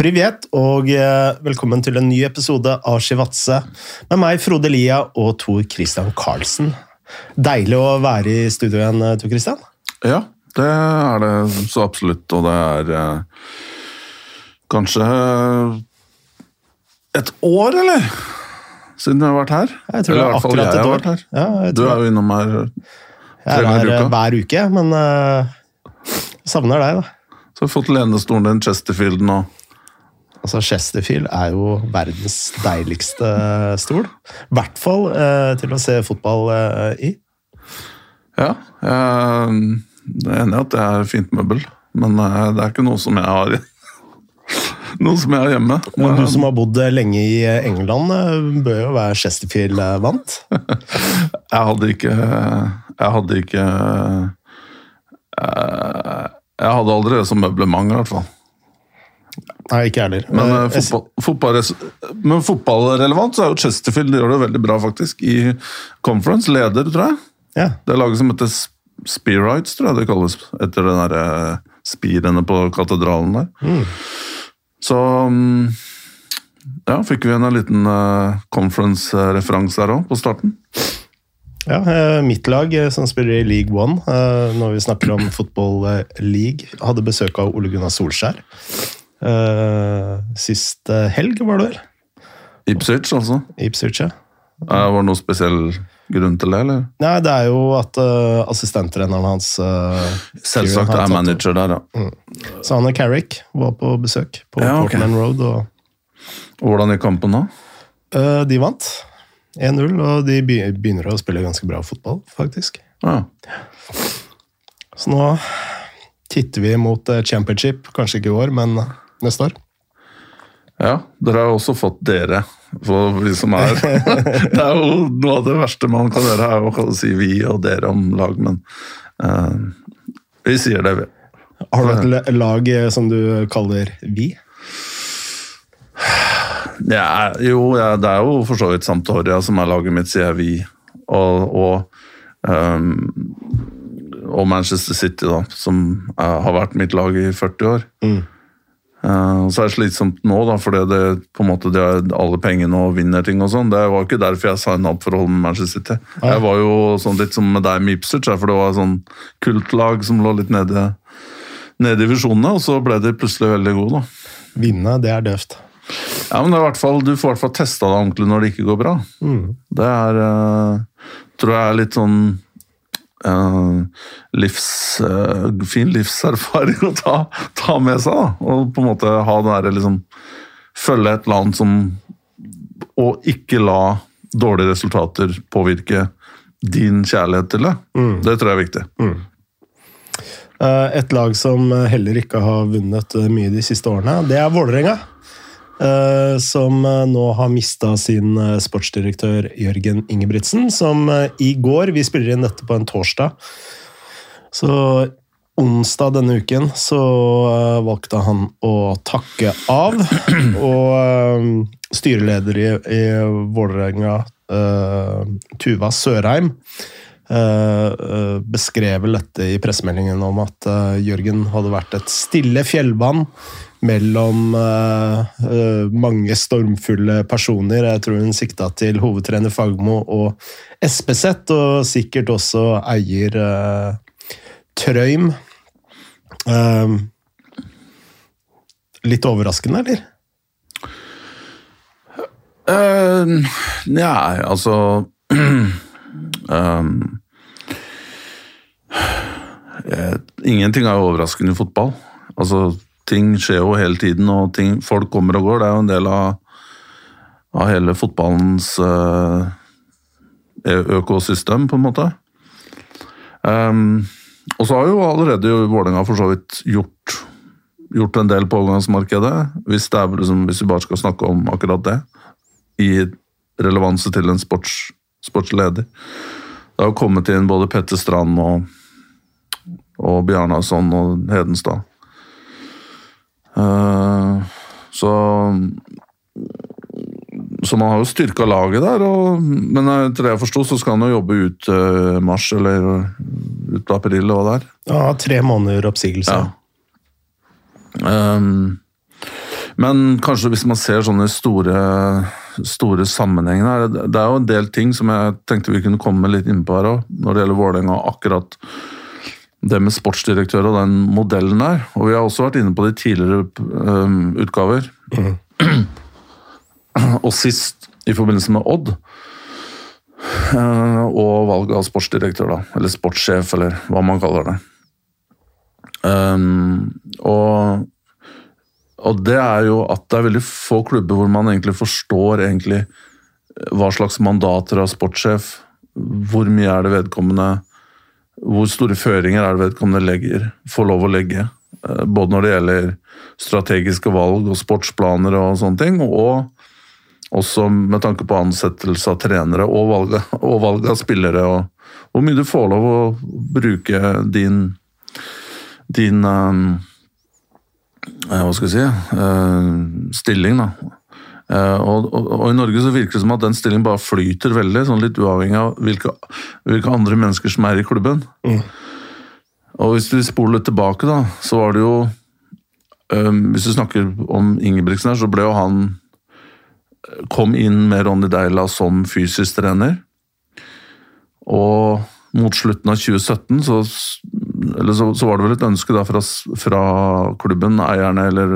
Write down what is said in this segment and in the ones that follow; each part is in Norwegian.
Privet, og eh, velkommen til en ny episode av Shivatse med meg, Frode Lia og Tor Christian Karlsen. Deilig å være i studio igjen, eh, Tor Christian. Ja, det er det så absolutt, og det er eh, kanskje et år, eller? Siden vi har vært her. Jeg tror eller det er akkurat jeg et har år. vært her. Ja, jeg Du er jo innom her tre er ganger i uka. hver uke, men eh, savner deg, da. Så har vi fått lenestolen din, Chesterfield nå. Altså, Chesterfield er jo verdens deiligste stol. I hvert fall eh, til å se fotball eh, i. Ja, jeg er enig i at det er fint møbel, men eh, det er ikke noe som jeg har Noe som jeg har hjemme. Men du som har bodd lenge i England, eh, bør jo være Chesterfield-vant. Jeg hadde ikke Jeg hadde ikke eh, Jeg hadde aldri det som møblement, i hvert fall. Nei, ikke heller. Men, uh, fotball, fotball, men fotballrelevant så er jo Chesterfield de gjør det veldig bra, faktisk. I conference. Leder, tror jeg. Ja. Det er laget som heter Spearites, tror jeg det kalles. Etter den derre spirene på katedralen der. Mm. Så mm, ja, fikk vi en liten uh, conference-referanse her òg, på starten. Ja, eh, mitt lag eh, som spiller i League One, eh, når vi snakker om Football eh, League, hadde besøk av Ole Gunnar Solskjær. Eh, Sist eh, helg, var det vel? Ipswich, altså. Ipswich, ja. Var det noe spesiell grunn til det, eller? Nei, det er jo at uh, assistenttreneren hans uh, Selvsagt er manager der, ja. Så han og Carrick var på besøk på Ja, ok. Portman Road, og Og Hvordan gikk kampen da? Uh, de vant 1-0, og de begynner å spille ganske bra fotball, faktisk. Ja. Så nå titter vi mot championship, kanskje ikke i år, men neste år. Ja, dere har også fått dere, for vi som er Det er jo noe av det verste man kan gjøre, er å si vi og dere om lag, men uh, vi sier det, vi. Har du et lag eh, som du kaller vi? Ja, jo, ja, det er jo for så vidt Santoria som er laget mitt, sier vi. Og, og, um, og Manchester City, da, som er, har vært mitt lag i 40 år. Mm. Og så er det slitsomt nå, da, fordi det på en måte de har alle pengene og vinner ting og sånn. Det var ikke derfor jeg signa opp for å holde med Manchester City. Ja. Jeg var jo sånn litt som med deg med Ipswich, for det var et sånn kultlag som lå litt nede, nede i divisjonene, og så ble de plutselig veldig gode, da. Vinne, det er døvt. Ja, men det er i hvert fall, Du får i hvert fall testa deg ordentlig når det ikke går bra. Mm. Det er uh, tror jeg er litt sånn eh, livs, uh, fin livserfaring å ta, ta med seg. da, Og på en måte ha det derre liksom Følge et land som Og ikke la dårlige resultater påvirke din kjærlighet til det. Det tror jeg er viktig. Eh, Et lag som heller ikke har vunnet mye de siste årene, det er Vålerenga. Eh, Som eh, nå har mista sin eh, sportsdirektør Jørgen Ingebrigtsen, som i går Vi spiller inn dette på en torsdag. Så onsdag denne uken så valgte han å takke av. Og styreleder i, i Vålerenga, Tuva Sørheim, beskrev dette i pressemeldingen om at Jørgen hadde vært et stille fjellvann mellom eh, eh, mange stormfulle personer. Jeg tror hun sikta til hovedtrener Fagmo og Espeseth, og sikkert også eier eh, Trøym. Litt overraskende, eller? Uh, Nei, altså um, Ingenting er overraskende i fotball. Altså, ting skjer jo hele tiden, og ting, folk kommer og går. Det er jo en del av, av hele fotballens uh, økosystem, på en måte. Um, og så har jo allerede Vålerenga for så vidt gjort, gjort en del på overgangsmarkedet, hvis, liksom, hvis vi bare skal snakke om akkurat det i relevanse til en sports, sportsleder. Det har jo kommet inn både Petter Strand og, og Bjarnason og Hedenstad. Eh, så Så man har jo styrka laget der, og, men etter det jeg forsto, så skal han jo jobbe ut uh, mars eller ut april eller hva det er. Ja, tre måneder oppsigelse. Ja. Um, Men kanskje hvis man ser sånne store, store sammenhenger Det det er jo en del ting som jeg tenkte vi kunne komme litt inn på her òg, når det gjelder Vålerenga. Akkurat det med sportsdirektør og den modellen der. Og vi har også vært inne på det i tidligere um, utgaver. og sist i forbindelse med Odd. Uh, og valget av sportsdirektør, da. Eller sportssjef, eller hva man kaller det. Um, og, og det er jo at det er veldig få klubber hvor man egentlig forstår egentlig hva slags mandater av sportssjef. Hvor mye er det vedkommende Hvor store føringer er det vedkommende legger, får lov å legge. eh, Både når det gjelder strategiske valg og sportsplaner og sånne ting, og også med tanke på ansettelse av trenere og valg, og valg av spillere. og Hvor mye du får lov å bruke din din eh, Hva skal jeg si eh, stilling, da. Eh, og, og, og I Norge så virker det som at den stillingen bare flyter veldig, sånn litt uavhengig av hvilke, hvilke andre mennesker som er i klubben. Og Hvis vi spoler litt tilbake, da, så var det jo um, Hvis du snakker om Ingebrigtsen her, så ble jo han Kom inn med Ronny Deila som fysisk trener. Og mot slutten av 2017 så, eller så, så var det vel et ønske da fra, fra klubben, eierne eller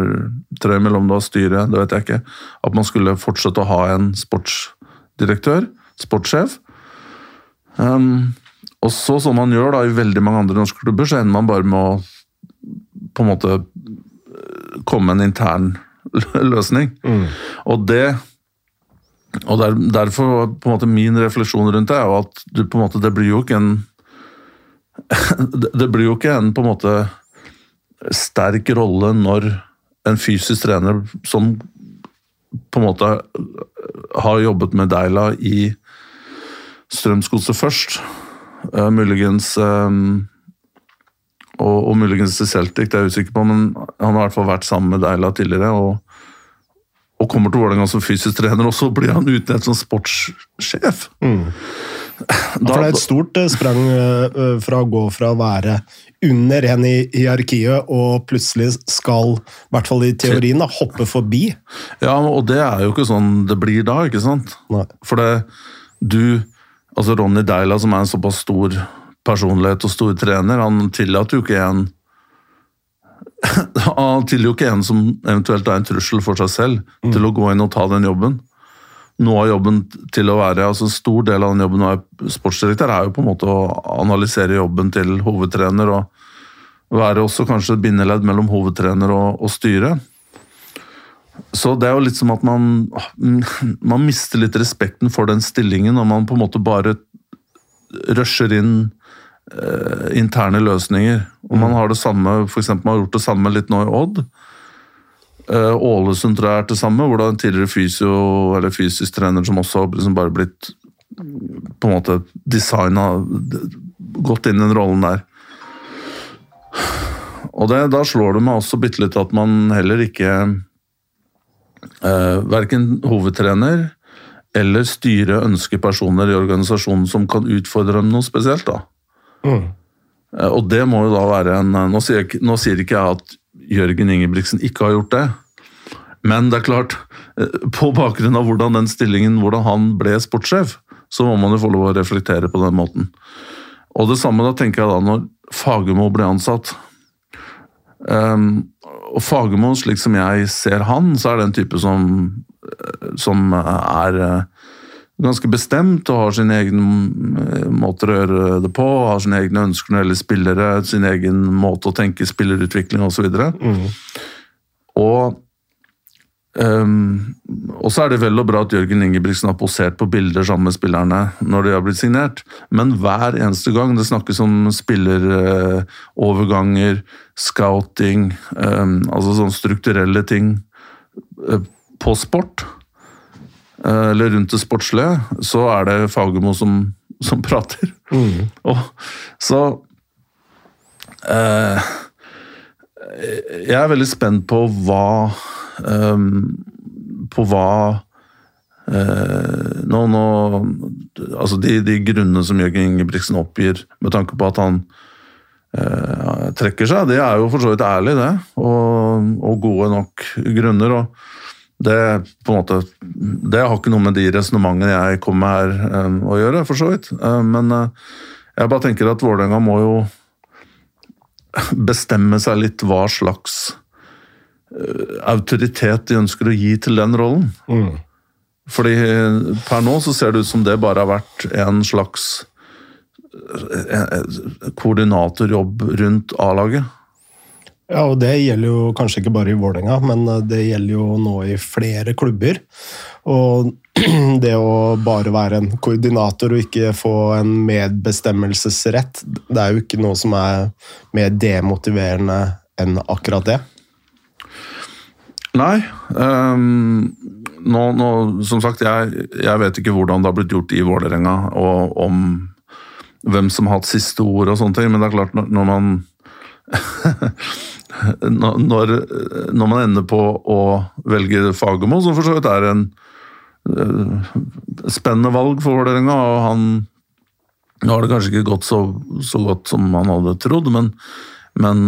trøymel om mellom det var styret, det vet jeg ikke, at man skulle fortsette å ha en sportsdirektør, sportssjef. Um, og så, som man gjør da i veldig mange andre norske klubber, så ender man bare med å på en måte komme med en intern løsning. Og det og der, Derfor på en måte min refleksjon rundt det er jo at du, på en måte, det blir jo ikke en det, blir jo ikke en på en måte sterk rolle når en fysisk trener som på en måte har jobbet med Deila i Strømsgodset først, eh, muligens eh, og, og muligens til Celtic, det er jeg usikker på, men han har i hvert fall vært sammen med Deila tidligere. og og kommer til Vålerenga som fysisk trener, og så blir han utnevnt som sportssjef. For det er et stort eh, sprang eh, fra å gå fra å være under en i hierarkiet og plutselig skal, i hvert fall i teorien, da, hoppe forbi. Ja, og det er jo ikke sånn det blir da, ikke sant? Nei. For det, du Altså Ronny Deila, som er en såpass stor personlighet og stor trener, han tillater jo ikke en Han tillater jo ikke en som eventuelt er en trussel for seg selv, til å gå inn og ta den jobben. Noe av jobben til å være, altså En stor del av den jobben å være sportsdirektør er jo på en måte å analysere jobben til hovedtrener og være også kanskje bindeledd mellom hovedtrener og, og styre. Så det er jo litt som at man, man mister litt respekten for den stillingen når man på en måte bare rusher inn eh, interne løsninger. Og man har det samme, for eksempel, man har gjort det samme litt nå i Odd. Eh, Ålesund tror jeg er det samme, hvor er en tidligere fysio, eller fysisk trener som også har liksom bare blitt på en måte designa Gått inn i den rollen der. Og det, da slår det meg også bitte litt at man heller ikke eh, Verken hovedtrener eller styret ønsker personer i organisasjonen som kan utfordre dem noe spesielt. da. Mm. Og det må jo da være en sier, nå sier ikke jeg at Jørgen Ingebrigtsen ikke har gjort det, men det er klart, eh, på bakgrunn av hvordan den stillingen, hvordan han ble sportssjef, så må man jo få lov å reflektere på den måten. Og det samme da tenker jeg da når Fagermo ble ansatt. Um, og Fagermo, slik som jeg ser han, så er det en type som, eh, som er eh, ganske bestemt og har sine egne måter å gjøre det på, har sine egne ønsker når det gjelder spillere, sin egen måte å tenke spillerutvikling osv. Mm. Og Um, og så er det vel og bra at Jørgen Ingebrigtsen har posert på bilder sammen med spillerne når de har blitt signert, men hver eneste gang det snakkes om spilleroverganger, scouting, um, altså sånne strukturelle ting uh, på sport, uh, eller rundt det sportslige, så er det Fagermo som, som prater. Og, så uh, Jeg er veldig spent på hva um, på hva uh, nå, nå, altså de, de grunnene som Jørgen Ingebrigtsen oppgir, med tanke på at han uh, trekker seg, det er jo for så vidt ærlig, det. Og, og gode nok grunner. og det, på en måte, det har ikke noe med de resonnementene jeg kommer her um, å gjøre, for så vidt. Uh, men jeg bare tenker at Vålerenga må jo bestemme seg litt hva slags uh, autoritet de ønsker å gi til den rollen. Mm. Fordi per nå så ser det ut som det bare har vært en slags koordinatorjobb rundt A-laget. Ja, og det gjelder jo kanskje ikke bare i Vålerenga, men eh, det gjelder jo nå i flere klubber. Og det å bare være en koordinator og ikke få en medbestemmelsesrett, det er jo ikke noe som er mer demotiverende enn akkurat det. Nei. Um, nå, nå, som sagt, jeg, jeg, vet ikke hvordan det har blitt gjort i Vålerenga, og om hvem som har hatt siste ord og sånne ting, men det er klart, når man når, når, man ender på å velge Fagermo, som for så vidt er en uh, spennende valg for Vålerenga, og han Nå har det kanskje ikke gått så, så godt som han hadde trodd, men, men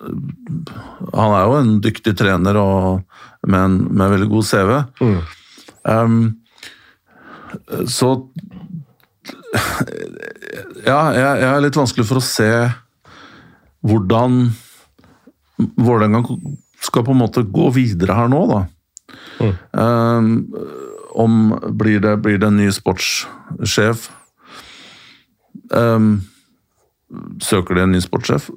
uh, han er jo en dyktig trener og med en med veldig god CV. Mm. Um, så Ja, jeg, jeg er litt vanskelig for å se hvordan Vålerenga skal på en måte gå videre her nå, da. Mm. Um, om blir det, blir det en ny sportssjef? Um, søker de en ny sportssjef?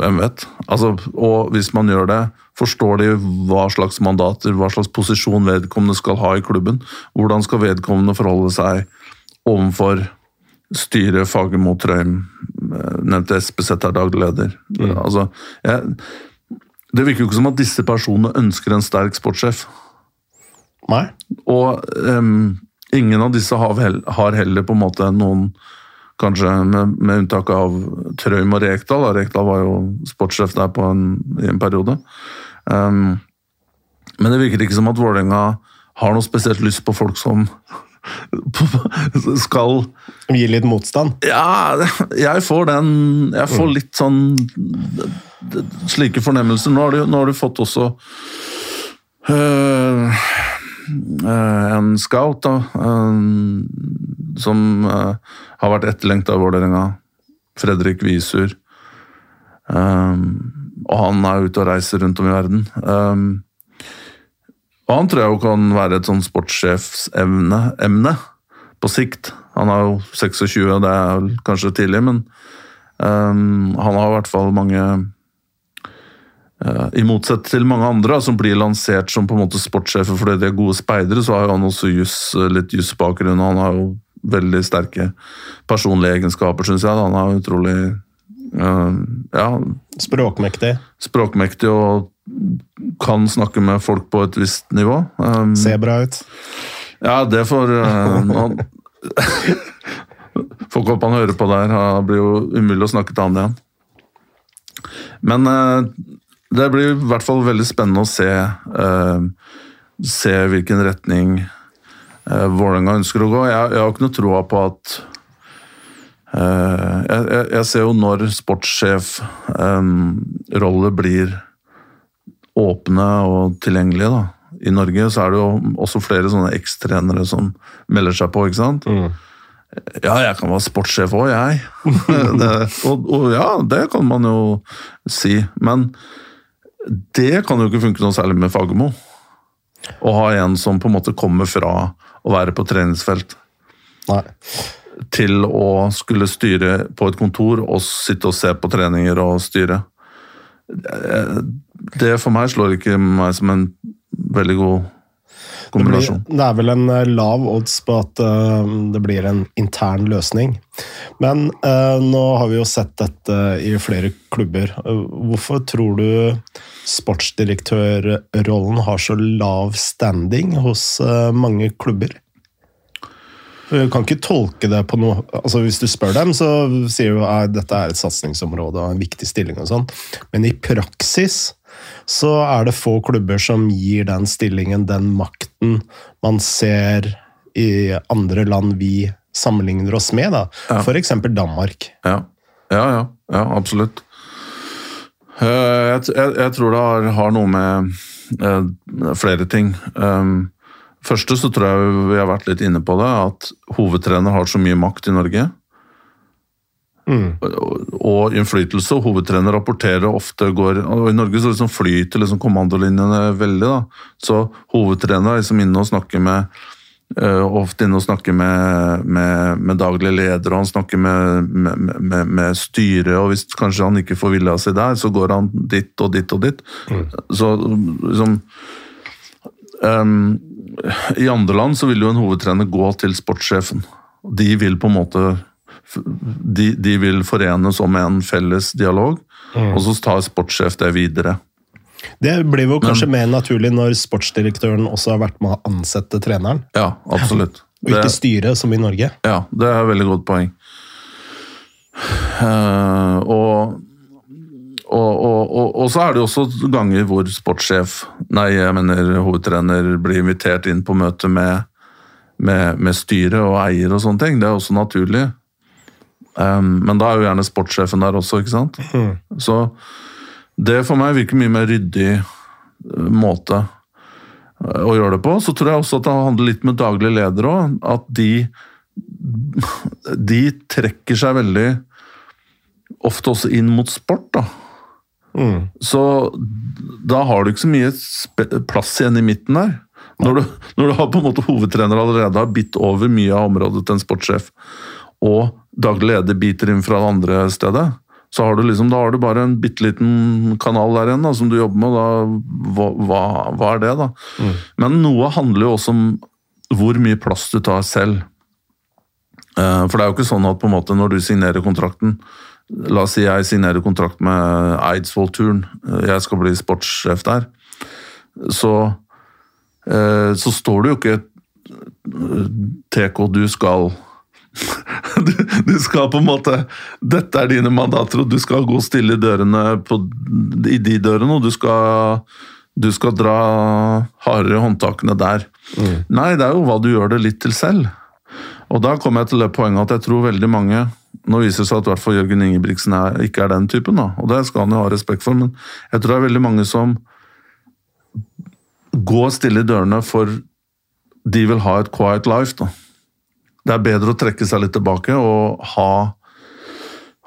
Hvem vet? Altså, og hvis man gjør det, forstår de hva slags mandater, hva slags posisjon vedkommende skal ha i klubben? Hvordan skal vedkommende forholde seg overfor styret, Fagermo Trøim, eh, nevnte SPZ er daglig leder. Mm. Altså, jeg, det virker jo ikke som at disse personene ønsker en sterk sportssjef. Nei. Og um, ingen av disse har, har, heller på en måte noen Kanskje med, med unntak av Trøim og Rekdal. Rekdal var jo sportssjef der en, i en periode. Um, men det virker ikke som at Vålerenga har noe spesielt lyst på folk som skal Gi litt motstand? Ja, jeg får den Jeg får litt sånn slike fornemmelser. Nå har du, nå har du fått også øh, en scout da, øh, som øh, har vært etterlengta av Vålerenga. Fredrik Visur. og han er ute og reiser rundt om i verden. og han tror jeg jo kan være et sånn sportssjefsemne på sikt. Han er jo 26, og det er kanskje tidlig, men um, han har i hvert fall mange i motsetning til mange andre som blir lansert som på en måte sportssjefer fordi de er gode speidere, så har han også just, litt jusbakgrunn. Han har jo veldig sterke personlige egenskaper, syns jeg. Han er utrolig uh, ja, Språkmektig. Språkmektig og kan snakke med folk på et visst nivå. Um, Ser bra ut. Ja, det får uh, nå, Får ikke håpe han hører på der. Det blir jo umulig å snakke til han igjen. Men uh, det blir i hvert fall veldig spennende å se, uh, se hvilken retning uh, Vålerenga ønsker å gå. Jeg, jeg har ikke noe troa på at uh, jeg, jeg, ser jo når sportssjefroller um, blir åpne og tilgjengelige da. i Norge, så er det jo også flere sånne ekstrenere som melder seg på. ikke sant? Mm. Ja, jeg kan være sportssjef òg, jeg. det, og, og, ja, det kan man jo si. Men det kan jo ikke funke noe særlig med Fagermo. Å ha en som på en måte kommer fra å være på treningsfelt Nei. til å skulle styre på et kontor og sitte og se på treninger og styre. Det for meg slår ikke meg som en veldig god kombinasjon. Det, blir, det, er vel en eh, lav odds på at uh, det blir en intern løsning. Men uh, nå har vi jo sett dette i flere klubber. Hvorfor tror du sportsdirektørrollen har så lav standing hos mange klubber? Du kan ikke tolke det på noe altså Hvis du spør dem, så sier du at dette er et satsingsområde og en viktig stilling. og sånn. Men i praksis så er det få klubber som gir den stillingen, den makten, man ser i andre land vi sammenligner oss med. da. Ja. F.eks. Danmark. Ja. ja, ja, ja, absolutt. Eh, jeg, jeg, jeg tror det har, har noe med eh, flere ting. Um, første så tror jeg vi har vært litt inne på det, at hovedtrener har så mye makt i Norge. Og, og innflytelse. Hovedtrener rapporterer ofte går og I Norge så liksom flyter liksom kommandolinjene veldig. da, Så hovedtrener er liksom inne og snakker med Uh, ofte inne og snakker med, med, med, daglig leder, og han snakker med, med, med styret. og Hvis kanskje han ikke får vilja si der, så går han dit og dit og dit. Mm. Så liksom um, I andre land så vil jo en hovedtrener gå til sportssjefen. De vil på en måte de, de vil forenes om en felles dialog, mm. og så tar sportssjef det videre. Det blir jo kanskje Men, mer naturlig når sportsdirektøren også har vært med å ansette treneren. Ja, absolutt. Og ikke styret, som i Norge. Ja, det er et veldig godt poeng. Uh, og, og, og, og, så er det også ganger hvor sportssjef, nei, jeg mener hovedtrener, blir invitert inn på møte med, med, med styret og eier og sånne ting. Det er også naturlig. Um, men da er jo gjerne sportssjefen der også, ikke sant. Mm. Så det for meg virker mye mer ryddig eh, måte eh, å gjøre det på. Så tror jeg også at det handler litt med daglig leder òg. At de, de trekker seg veldig ofte også inn mot sport, da. Mm. Så da har du ikke så mye plass igjen i midten der. Når du, når du har på en måte hovedtrener allerede har bitt over mye av området til en sportssjef, og daglig leder biter inn fra det andre stedet, så har du liksom, da har du bare en bitte liten kanal der igjen da, som du jobber med. Da, hva, hva, hva er det, da? Mm. Men noe handler jo også om hvor mye plass du tar selv. Eh, for det er jo ikke sånn at på en måte når du signerer kontrakten La oss si jeg signerer kontrakt med Eidsvoll-turen, eh, jeg skal bli sportssjef der. Så, eh, så står det jo ikke TK, du skal du, du, skal på en måte Dette er dine mandater, og du skal gå stille i dørene på, i de dørene, og du skal, du skal dra hardere i håndtakene der. Mm. Nei, det er jo hva du gjør det litt til selv. Og da kommer jeg til det poenget at jeg tror veldig mange Nå viser det seg at i hvert fall Jørgen Ingebrigtsen er, ikke er den typen, da, og det skal han jo ha respekt for, men jeg tror det er veldig mange som går stille i dørene for de vil ha et quiet life. da det er bedre å trekke seg litt tilbake og ha,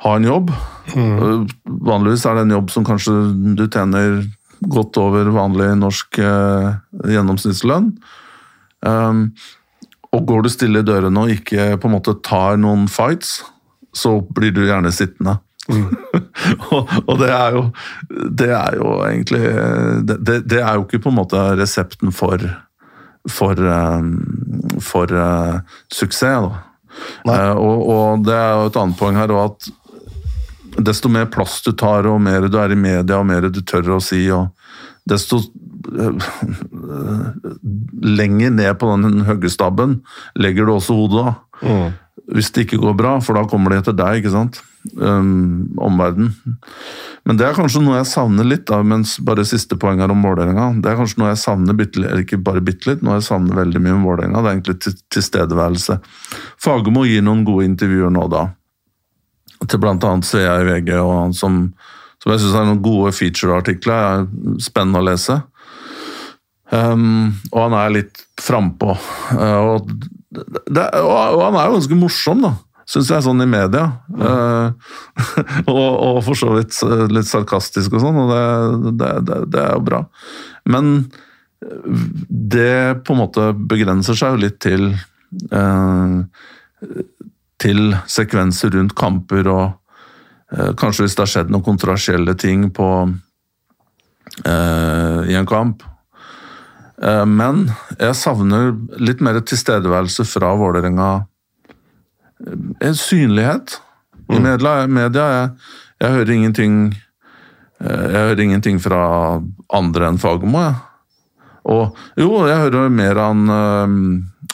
ha en jobb. Mm. Vanligvis er det en jobb som kanskje du tjener godt over vanlig norsk eh, gjennomsnittslønn. Um, og går du stille i dørene og ikke på en måte tar noen fights, så blir du gjerne sittende. Mm. og, og det, er jo, det er jo egentlig det, det, er jo ikke på en måte resepten for for, eh, for uh, suksess. Uh, og, og, det er jo et annet poeng her at desto mer plass du tar, og mer du er i media, og mer du tør å si, desto lenger ned på den hoggestabben legger du også hodet. da. Mm. Hvis det ikke går bra, for da kommer de etter deg, ikke sant. Um, Omverdenen. Men det er kanskje noe jeg savner litt, da, mens bare siste poeng her om Vålerenga. Det er kanskje noe jeg savner bitte ikke bare bitte litt, noe jeg savner veldig mye om Vålerenga. Det er egentlig tilstedeværelse. Fagermo gir noen gode intervjuer nå da. Til annet ser i VG, og han som, som jeg syns er noen gode feature-artikler. er Spennende å lese. Um, og han er litt frampå. Uh, og, og, han er jo ganske morsom, da syns jeg, sånn i media. Mm. Uh, og, og, for så vidt eh, litt sarkastisk og sånn, og det, det, det, det, er jo bra. Men eh, det på en måte begrenser seg jo litt til uh, Til sekvenser rundt kamper og uh, kanskje hvis det har skjedd noen kontroversielle ting på, i en kamp. Men jeg savner litt mer tilstedeværelse fra Vålerenga en synlighet i mm. media. media jeg, jeg, hører ingenting eh, Jeg hører ingenting fra andre enn Fagermo, jeg. Og jo, jeg hører mer av um,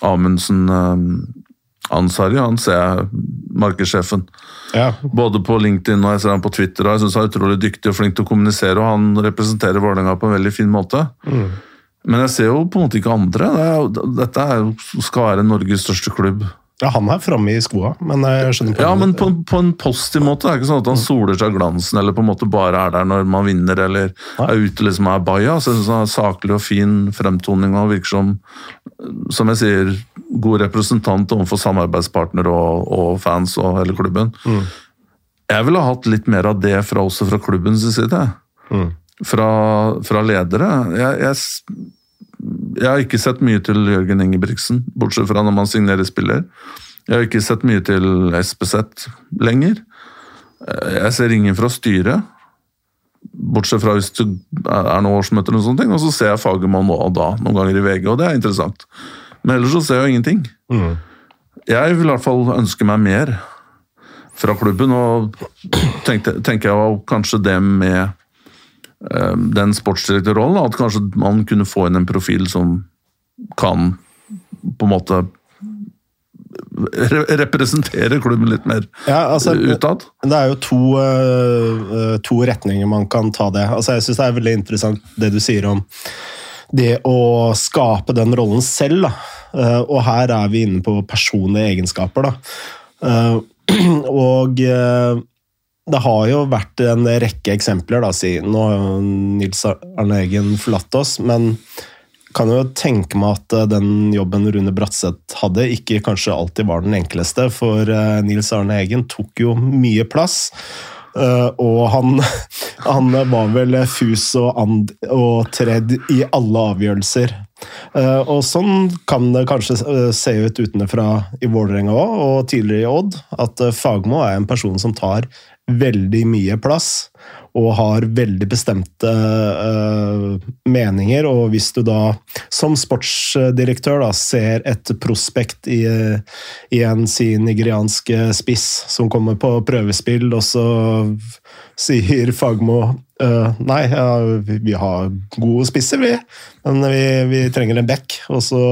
Amundsen um, Ansari, han ser jeg, markedssjefen. Ja. Både på LinkedIn og jeg ser han på Twitter. og Jeg syns han er utrolig dyktig og flink til å kommunisere, og han representerer Vålerenga på en veldig fin måte. Mm. Men jeg ser jo på en måte ikke andre. Det er, dette er, skal være Norges største klubb Ja, han er framme i skoa, men jeg skjønner Ja, men på, på en positiv måte. Det er ikke sånn at han soler seg glansen eller på en måte bare er der når man vinner eller er ute liksom er baja. Så jeg synes han har saklig og fin fremtoning og virker som som jeg sier, god representant overfor samarbeidspartnere og, og fans og hele klubben. Jeg ville ha hatt litt mer av det fra, også fra klubbens side. Fra, fra ledere. Jeg, jeg, jeg har ikke sett mye til Jørgen Ingebrigtsen, bortsett fra når man signerer spiller. Jeg har ikke sett mye til SPZ lenger. Eh, Jeg ser ingen fra styret, bortsett fra hvis det er noen årsmøter og sånne ting. Og så ser jeg Fagermo nå og da, noen ganger i VG, og det er interessant. Men ellers så ser jeg jo ingenting. Jeg vil i hvert fall ønske meg mer fra klubben, og tenkte, tenker jeg var kanskje det med den sportsdirektørrollen, at kanskje man kunne få inn en profil som kan på en måte representere klubben litt mer Ja, altså, utad. Det er jo to, øh, to retninger man kan ta det. Altså, jeg syns det er veldig interessant det du sier om det å skape den rollen selv. Da. Eh, og her er vi inne på personlige egenskaper. Da. Eh, og eh, det har jo vært en rekke eksempler, da, siden Nå har Nils Arne Eggen forlatt oss, men kan jo tenke meg at eh, den jobben Rune Bratseth hadde, ikke kanskje alltid var den enkleste, for eh, Nils Arne Eggen tok jo mye plass. eh, og han, han var vel fus og, and, og tredd i alle avgjørelser. Og sånn kan det kanskje se ut utenfra i Vålerenga òg, og tidligere i Odd, at Fagmo er en person som tar veldig mye plass og har veldig bestemte uh, meninger. Og hvis du da som sportsdirektør da, ser et prospekt i, i en si nigerianske spiss som kommer på prøvespill, og så sier Fagmo uh, Nei, vi, vi har gode spisser, vi, men vi, vi trenger en back. Og så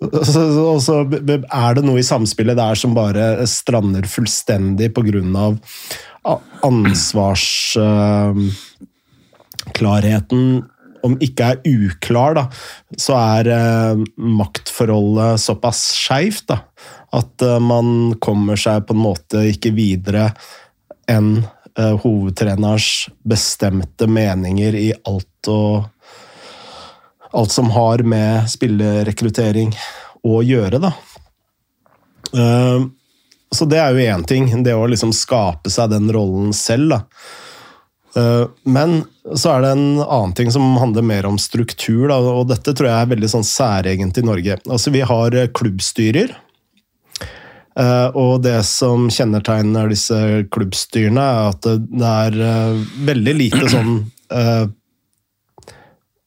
og så, er det noe i samspillet der som bare strander fullstendig av ansvarsklarheten? Om ikke er uklar, da, så er eh, maktforholdet såpass skeivt at eh, man kommer seg på en måte ikke videre enn eh, hovedtrenerens bestemte meninger i alt og alt som har med spillerekruttering å gjøre, da. Eh, så det er jo én ting, det å liksom skape seg den rollen selv, da. Eh, Men så er det en annen ting som handler mer om struktur, da, og dette tror jeg er veldig sånn særegent i Norge. Altså, vi har eh, klubbstyrer. Eh, Og det som kjennetegner disse klubbstyrene, er at det er eh, veldig lite sånn eh,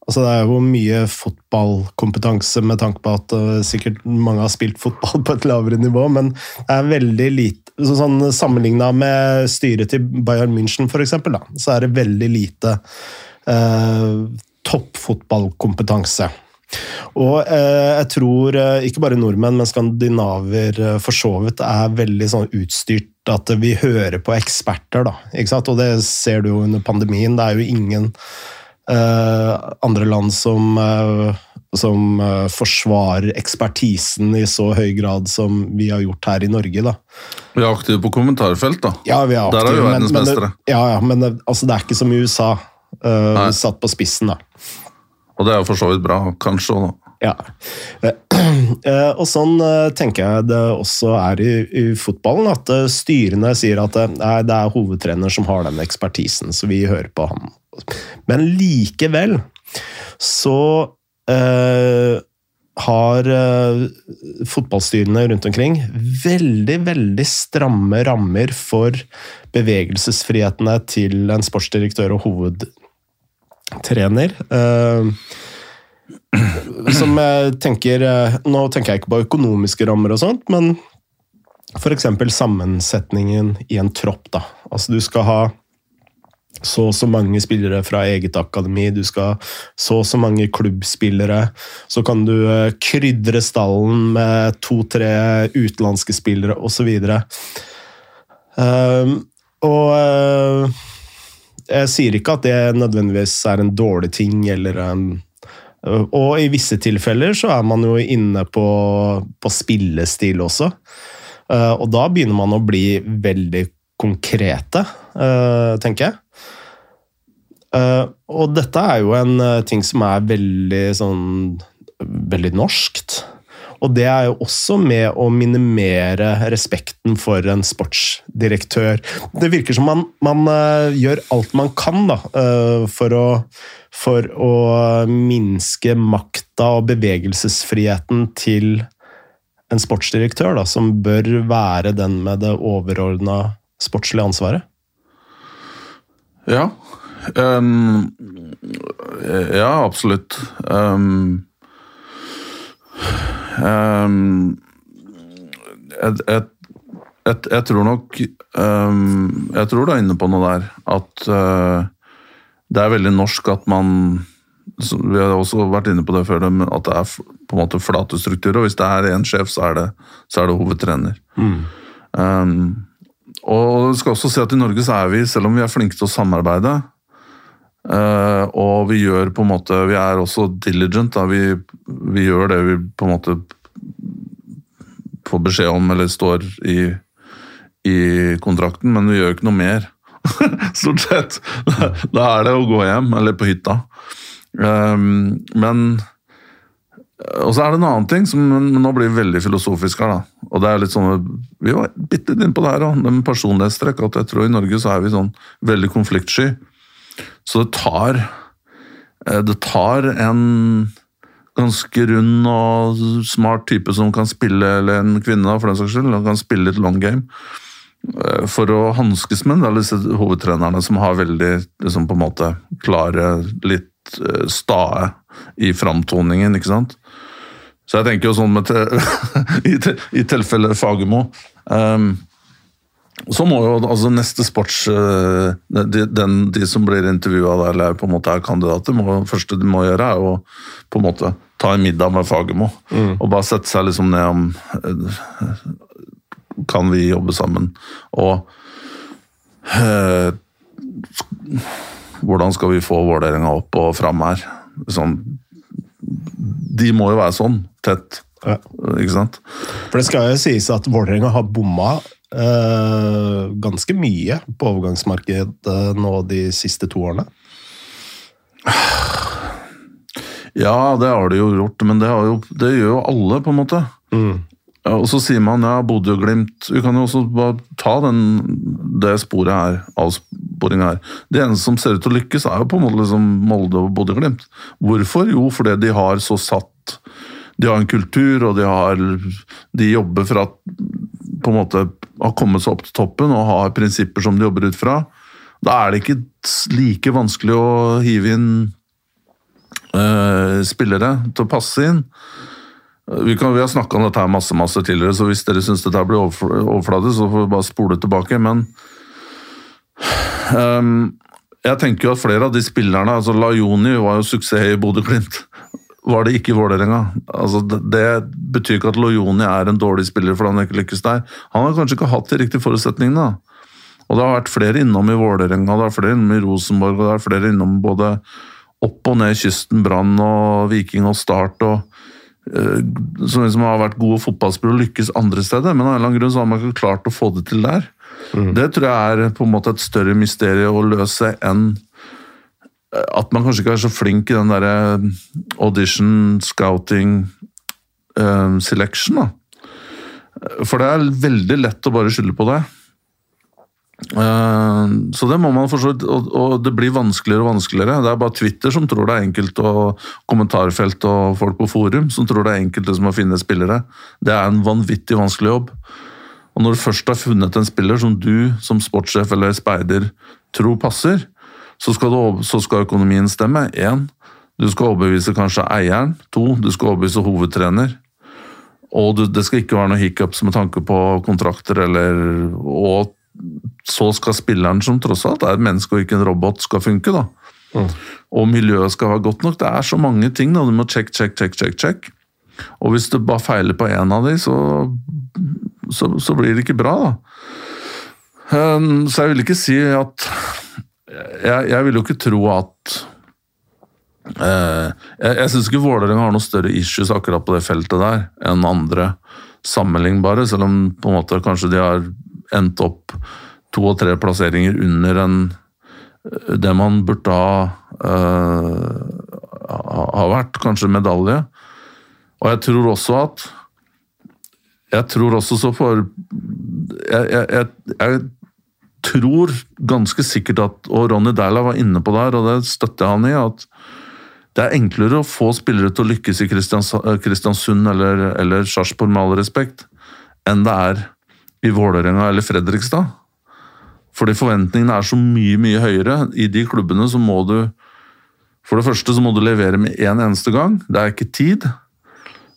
Altså Det er jo mye fotballkompetanse med tanke på at uh, sikkert mange har spilt fotball på et lavere nivå, men det er veldig lite så sånn Sammenligna med styret til Bayern München, for da, så er det veldig lite uh, toppfotballkompetanse. Og uh, jeg tror ikke bare nordmenn, men skandinaver for så vidt er veldig sånn utstyrt at vi hører på eksperter. da? Og det ser du jo under pandemien. Det er jo ingen andre land som, eh, som eh, forsvarer ekspertisen i så høy grad som vi har gjort her i Norge. da. Vi er aktive på kommentarfelt, da. Ja, vi er Der er vi verdensmestere. ja, ja, men altså, det er ikke som i USA. uh, satt på spissen, da. Og det er jo for så vidt bra, kanskje. Da. Ja. Eh, Og sånn eh, tenker jeg det også er i, i fotballen, at eh, styrene sier at det, nei, det er hovedtrener som har den ekspertisen, så vi hører på ham. Men likevel så eh, har eh, fotballstyrene rundt omkring veldig, veldig stramme rammer for bevegelsesfrihetene til en sportsdirektør og hovedtrener. Eh, som jeg tenker eh, Nå tenker jeg ikke på økonomiske rammer og sånt, men f.eks. sammensetningen i en tropp. da. Altså Du skal ha så og så mange spillere fra eget akademi, du skal så og så mange klubbspillere. Så kan du eh, krydre stallen med to-tre utenlandske spillere osv. Um, og eh, jeg sier ikke at det nødvendigvis er en dårlig ting eller en Uh, og i visse tilfeller så er man jo inne på, på spillestil også. Og da begynner man å bli veldig konkrete, tenker jeg. Og dette er jo en ting som er veldig sånn Veldig norskt. Og det er jo også med å minimere respekten for en sportsdirektør. Det virker som man, man uh, gjør alt man kan da, for, å, for, å, minske makta og bevegelsesfriheten til en sportsdirektør, da, som bør være den med det overordna sportslige ansvaret. Ja. Um, ja, absolutt. Um, Um, jeg, jeg, jeg, jeg, tror nok Jeg tror du er inne på noe der. At uh, det er veldig norsk at man Vi har også vært inne på det før, at det er på en måte flate strukturer. Og hvis det er én sjef, så er det, så er det hovedtrener. Mm. Og jeg skal også si at i Norge så er vi, selv om vi er flinke til å samarbeide, Uh, og vi gjør på en måte Vi er også diligent. Da. Vi, vi, gjør det vi på en måte får beskjed om, eller står i, i kontrakten, men vi gjør ikke noe mer. Stort sett. Da er det å gå hjem, eller på hytta. Um, men Og så er det en annen ting som nå blir veldig filosofisk her, da. Og det er litt sånn Vi var bitte litt inne på det her òg, med personlighetstrekk. At jeg tror i Norge så er vi sånn veldig konfliktsky. Så det tar eh, Det tar en ganske rund og smart type som kan spille, eller en kvinne for den saks skyld, som kan spille et long game. Eh, for å hanskes med det disse hovedtrenerne som har veldig liksom på en måte klare, litt eh, stae i framtoningen, ikke sant. Så jeg tenker jo sånn med i, i tilfelle Fagermo um, så må jo altså neste sports eh, de, den, de som blir intervjua eller på en måte er kandidater, må, første de må gjøre, er å på en måte ta en middag med Fagermo. Mm. Og bare sette seg liksom ned om eh, Kan vi jobbe sammen? Og eh, Hvordan skal vi få Vålerenga opp og fram her? Sånn, de må jo være sånn, tett. Ja. Ikke sant? For det skal jo sies at Vålerenga har bomma Uh, ganske mye på overgangsmarkedet nå de siste to årene. Ja, det har de jo gjort, men det, jo, det gjør jo alle, på en måte. Mm. Ja, og så sier man ja, Bodø og Glimt Vi kan jo også bare ta den, det sporet her, avsporinga her. Det eneste som ser ut til å lykkes, er jo på en måte liksom Molde og Bodø og Glimt. Hvorfor? Jo, fordi de har så satt De har en kultur, og de har De jobber for at på en måte har kommet seg opp til toppen og har prinsipper som de jobber ut fra, da er det ikke like vanskelig å hive inn uh, spillere til å passe inn. Vi, kan, vi har snakka om dette her masse masse tidligere, så hvis dere syns dette blir overflatet, så får vi bare spole tilbake. Men um, jeg tenker jo at flere av de spillerne altså Lajoni var jo suksess i Bodø-Glimt var det ikke i Vålerenga. Altså, det, betyr ikke at Lojoni er en dårlig spiller fordi han ikke lykkes der. Han har kanskje ikke hatt de riktige forutsetningene. Og det har vært flere innom i Vålerenga, det er flere innom i Rosenborg, og det er flere innom både opp og ned kysten, Brann og Viking og Start. og uh, som liksom har vært gode fotballspillere og lykkes andre steder, men av en eller annen grunn så har man ikke klart å få det til der. Mm. Det tror jeg er på en måte et større mysterium å løse enn at man kanskje ikke er så flink i den derre eh, audition, scouting, um, selection, da. For det er veldig lett å bare skylde på det. Uh, så det må man forstå, og, og det blir vanskeligere og vanskeligere. Det er bare Twitter som tror det er enkelt, og kommentarfelt og folk på forum som tror det er enkelt liksom, å finne spillere. Det er en vanvittig vanskelig jobb. Og når du først har funnet en spiller som du som sportssjef eller speider tror passer, så skal, du, så skal økonomien stemme. Én, du skal overbevise kanskje eieren. To, du skal overbevise hovedtrener. Og du, det skal ikke være noe hiccups med tanke på kontrakter eller Og så skal spilleren, som tross alt er et menneske og ikke en robot, skal funke. da. Mm. Og miljøet skal være godt nok. Det er så mange ting. da, Du må check, check, check, check, check. Og hvis du bare feiler på én av de, så, så, så, blir det ikke bra, da. Så jeg vil ikke si at jeg, jeg vil jo ikke tro at Eh, jeg jeg syns ikke Vålerenga har noe større issues akkurat på det feltet der enn andre sammenlignbare, selv om på en måte kanskje de har endt opp to og tre plasseringer under en, det man burde ha, eh, ha vært, kanskje medalje. Og jeg tror også at Jeg tror også så for jeg, jeg, jeg, jeg tror ganske sikkert at Og Ronny Dæhlie var inne på det her, og det støtter han i. at det er enklere å få spillere til å lykkes i Kristiansund eller, eller Sarpsborg, med all respekt, enn det er i Vålerenga eller Fredrikstad. Fordi forventningene er så mye, mye høyere. I de klubbene så må du For det første så må du levere med én en eneste gang. Det er ikke tid.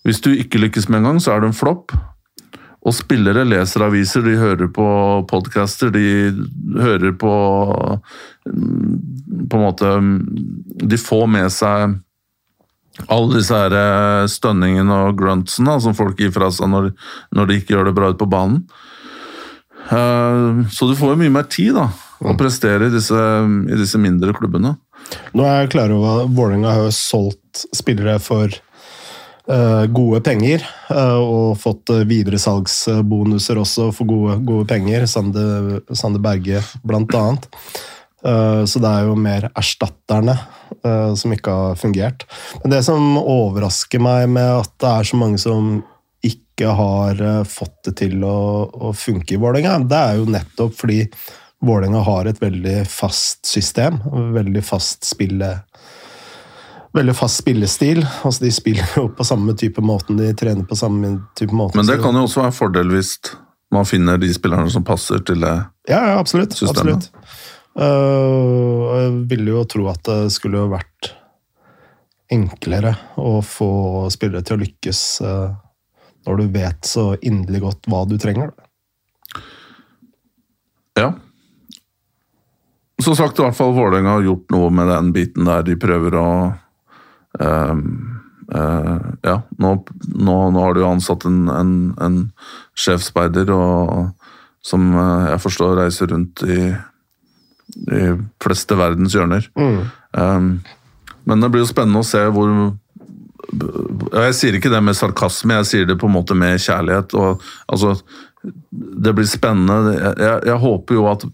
Hvis du ikke lykkes med en gang, så er du en flopp. Og spillere leser aviser, de hører på podcaster, de hører på På en måte De får med seg alle disse her eh, stønningene og gruntsene som folk gir fra seg når, når, de ikke gjør det bra ute på banen. Eh, så du får jo mye mer tid da, å mm. prestere i disse, i disse mindre klubbene. Nå er jeg klar over at Vålerenga har solgt spillere for gode penger. Uh, og fått uh, videresalgsbonuser også for gode, gode penger. Sande, Sande Berge, blant annet. så det er jo mer erstatterne som ikke har fungert. Men det som overrasker meg med at det er så mange som ikke har fått det til å, å funke i Vålerenga, det er jo nettopp fordi Vålerenga har et veldig fast system. Veldig fast spille veldig fast spillestil. Altså, de spiller jo på samme type måten, de trener på samme type måte. Men det kan jo også være fordel hvis man finner de spillerne som passer til det ja, ja, absolutt, systemet. Absolutt. Uh, jeg ville jo tro at det skulle vært enklere å få spillere til å lykkes uh, når du vet så inderlig godt hva du trenger. Ja. Som sagt, i hvert fall Vålerenga har gjort noe med den biten der de prøver å Uh, uh, ja, nå, nå, nå, har du jo ansatt en, en, en sjefsspeider som uh, jeg forstår reiser rundt i de fleste verdens hjørner. Mm. Um, men det blir jo spennende å se hvor Jeg sier ikke det med sarkasme, jeg sier det på en måte med kjærlighet. Og, altså, det blir spennende. Jeg, jeg håper jo at,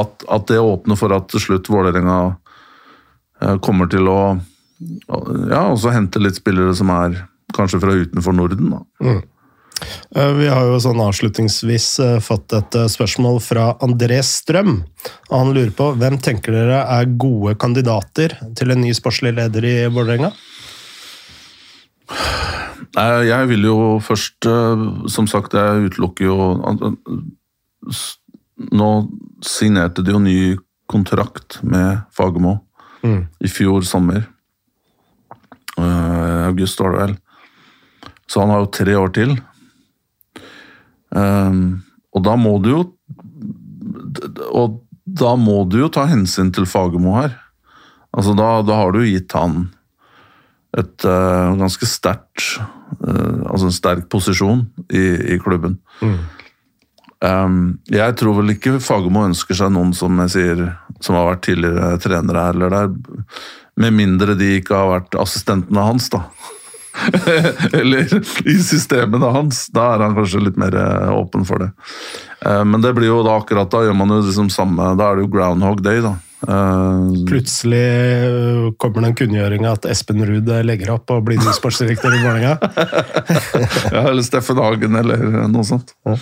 at, at, det åpner for at til slutt Vålerenga kommer til å ja, og så hente litt spillere som er kanskje fra utenfor Norden. da. Mm. Eh, vi har jo sånn avslutningsvis eh, fått et eh, spørsmål fra André Strøm. og Han lurer på hvem tenker dere er gode kandidater til en ny sportslig leder i Vålerenga? Jeg vil jo først Som sagt, jeg utelukker jo Nå signerte de jo ny kontrakt med Fagermo mm. i fjor sommer. Uh, august var det vel. Så han har jo tre år til. Um, og da må du jo Og da må du jo ta hensyn til Fagermo her. Altså da, da, har du gitt han et uh, ganske sterkt uh, Altså en sterk posisjon i, i klubben. Mm. Um, jeg tror vel ikke Fagermo ønsker seg noen som jeg sier, som har vært tidligere trenere her eller der med mindre de ikke har vært assistentene hans, da. Eller i systemene hans. Da er han kanskje litt mer eh, åpen for det. Eh, men det blir jo da akkurat da gjør man jo liksom samme Da er det jo groundhog day, da. Eh, Plutselig kommer det en kunngjøring at Espen Ruud legger opp og blir ny sportsdirektør i Vålerenga. ja, eller Steffen Hagen, eller noe sånt. Ja.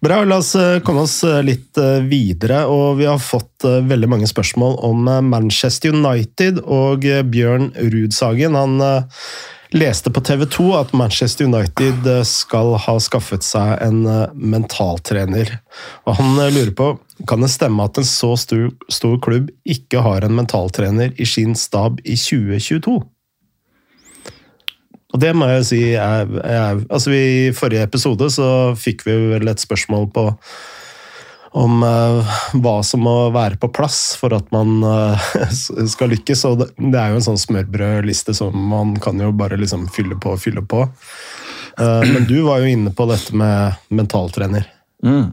Bra, la oss eh, komme oss eh, litt eh, videre. og Vi har fått veldig mange spørsmål om Manchester United og Bjørn Rudsagen. Han leste på TV 2 at Manchester United skal ha skaffet seg en mentaltrener. Og Han lurer på kan det stemme at en så stor, stor klubb ikke har en mentaltrener i sin stab i 2022? Og det må jeg si er, er, altså I forrige episode så fikk vi vel et spørsmål på om uh, hva som må være på plass for at man uh, skal lykkes. Og det, det, er jo en sånn smørbrødliste som man kan jo bare liksom fylle på og fylle på. Uh, men du var jo inne på dette med mentaltrener. Mm.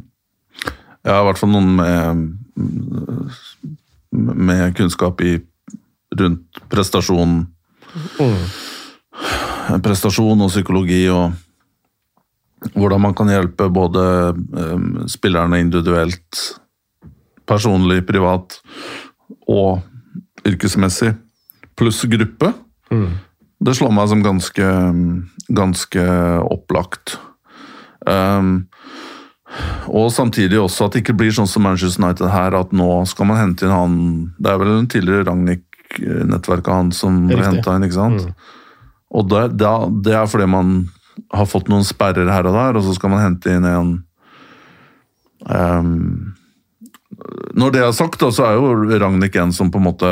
Ja, i hvert fall noen med, med kunnskap i rundt prestasjon. Prestasjon og psykologi og hvordan man kan hjelpe både eh, spillerne individuelt, personlig, privat og yrkesmessig, pluss gruppe. Det slår meg som ganske, ganske opplagt. Um, og samtidig også at det ikke blir sånn som Manchester United her, at nå skal man hente inn han Det er vel en tidligere Ragnhild-nettverket han som ble henta inn, ikke sant? Og det, det, er- det fordi man har fått noen sperrer her og der, og så skal man hente inn en um, Når det er sagt, da, så er jo Ragnhild en som på en måte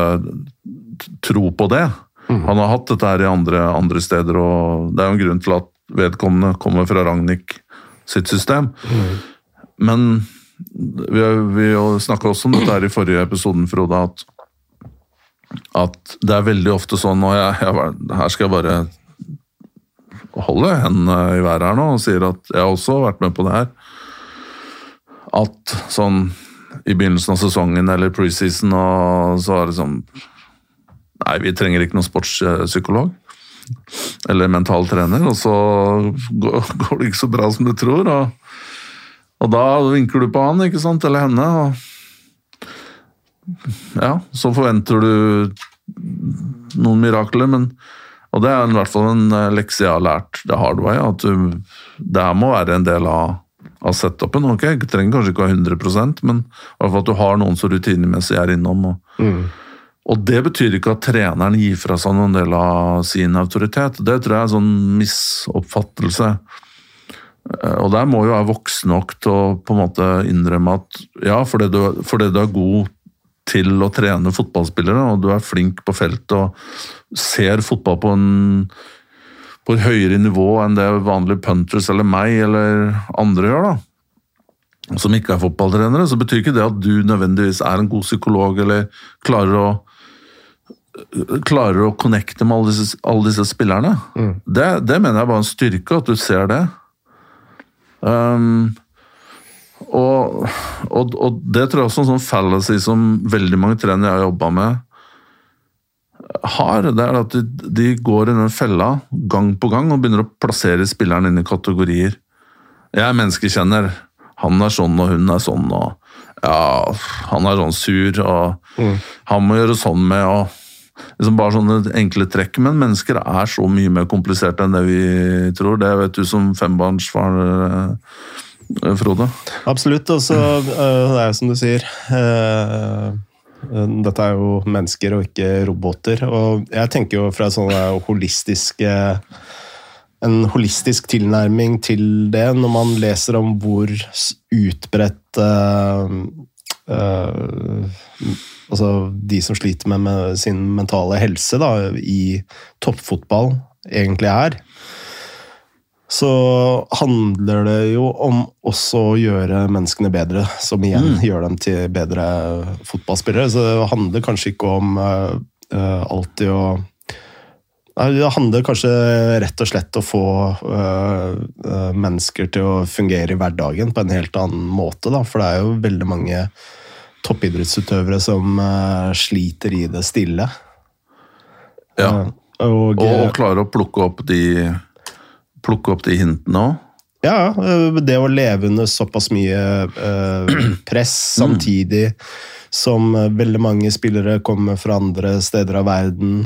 tror på det. Han har hatt dette her i andre, andre steder, og det er jo en grunn til at vedkommende kommer fra Ragnhild sitt system. Men vi, vi snakka også om dette her i forrige episoden, Frode, at, at det er veldig ofte sånn Og jeg, jeg, her skal jeg bare holde hendene i været her nå og sier at jeg har også vært med på det her. At sånn i begynnelsen av sesongen eller preseason, og så er det sånn Nei, vi trenger ikke noen sportspsykolog. Eller mental trener, og så går det ikke så bra som du tror. Og, og da vinker du på han, ikke sant, eller henne, og ja, så forventer du noen mirakler, men Og det er i hvert fall en eh, lekse jeg har lært the hard way, at du, det her må være en del av, av setupen. Ok, Jeg trenger kanskje ikke å ha 100 men i hvert fall at du har noen som rutinemessig er innom. og og det betyr ikke at treneren gir fra seg noen del av sin autoritet. Det tror jeg er en sånn misoppfattelse. Eh, Og der må jo være voksen nok til å på en måte innrømme at ja, fordi du, fordi du er god til å trene fotballspillere, og du er flink på feltet og ser fotball på en på et høyere nivå enn det vanlige punters eller meg eller andre gjør, da som ikke er fotballtrenere, så betyr ikke det at du nødvendigvis er en god psykolog eller klarer å klarer å connecte med alle disse, alle disse spillerne. Det, det mener jeg bare er en styrke, at du ser det. Um, og, og, og det tror jeg også en sånn fallacy som veldig mange trenere jeg har jobba med, har. Det er at de, de går i den fella gang på gang og begynner å plassere spilleren inn i kategorier. Jeg er menneskekjenner. Han er sånn, og hun er sånn, og ja, han er sånn sur, og han må gjøre sånn med, og liksom bare sånne enkle trekk. Men mennesker er så mye mer kompliserte enn det vi tror. Det vet du som fembarnsfar, eh, Frode. Absolutt. Og så øh, det er jo som du sier øh, Dette er jo mennesker og ikke roboter. Og jeg tenker jo fra sånne holistiske en holistisk tilnærming til det, når man leser om hvor utbredt uh, uh, Altså de som sliter med, med sin mentale helse da, i toppfotball, egentlig er så handler det jo om også å gjøre menneskene bedre, som igjen gjør dem til bedre fotballspillere. Så det handler kanskje ikke om uh, alltid å Det handler kanskje rett og slett å få øh, mennesker til å fungere i hverdagen på en helt annen måte. Da. For det er jo veldig mange toppidrettsutøvere som øh, sliter i det stille. Ja. Og, Og, og klare å plukke opp de, plukke opp de hintene òg. Ja, øh, det å leve under såpass mye øh, press samtidig som øh, veldig mange spillere kommer fra andre steder av verden,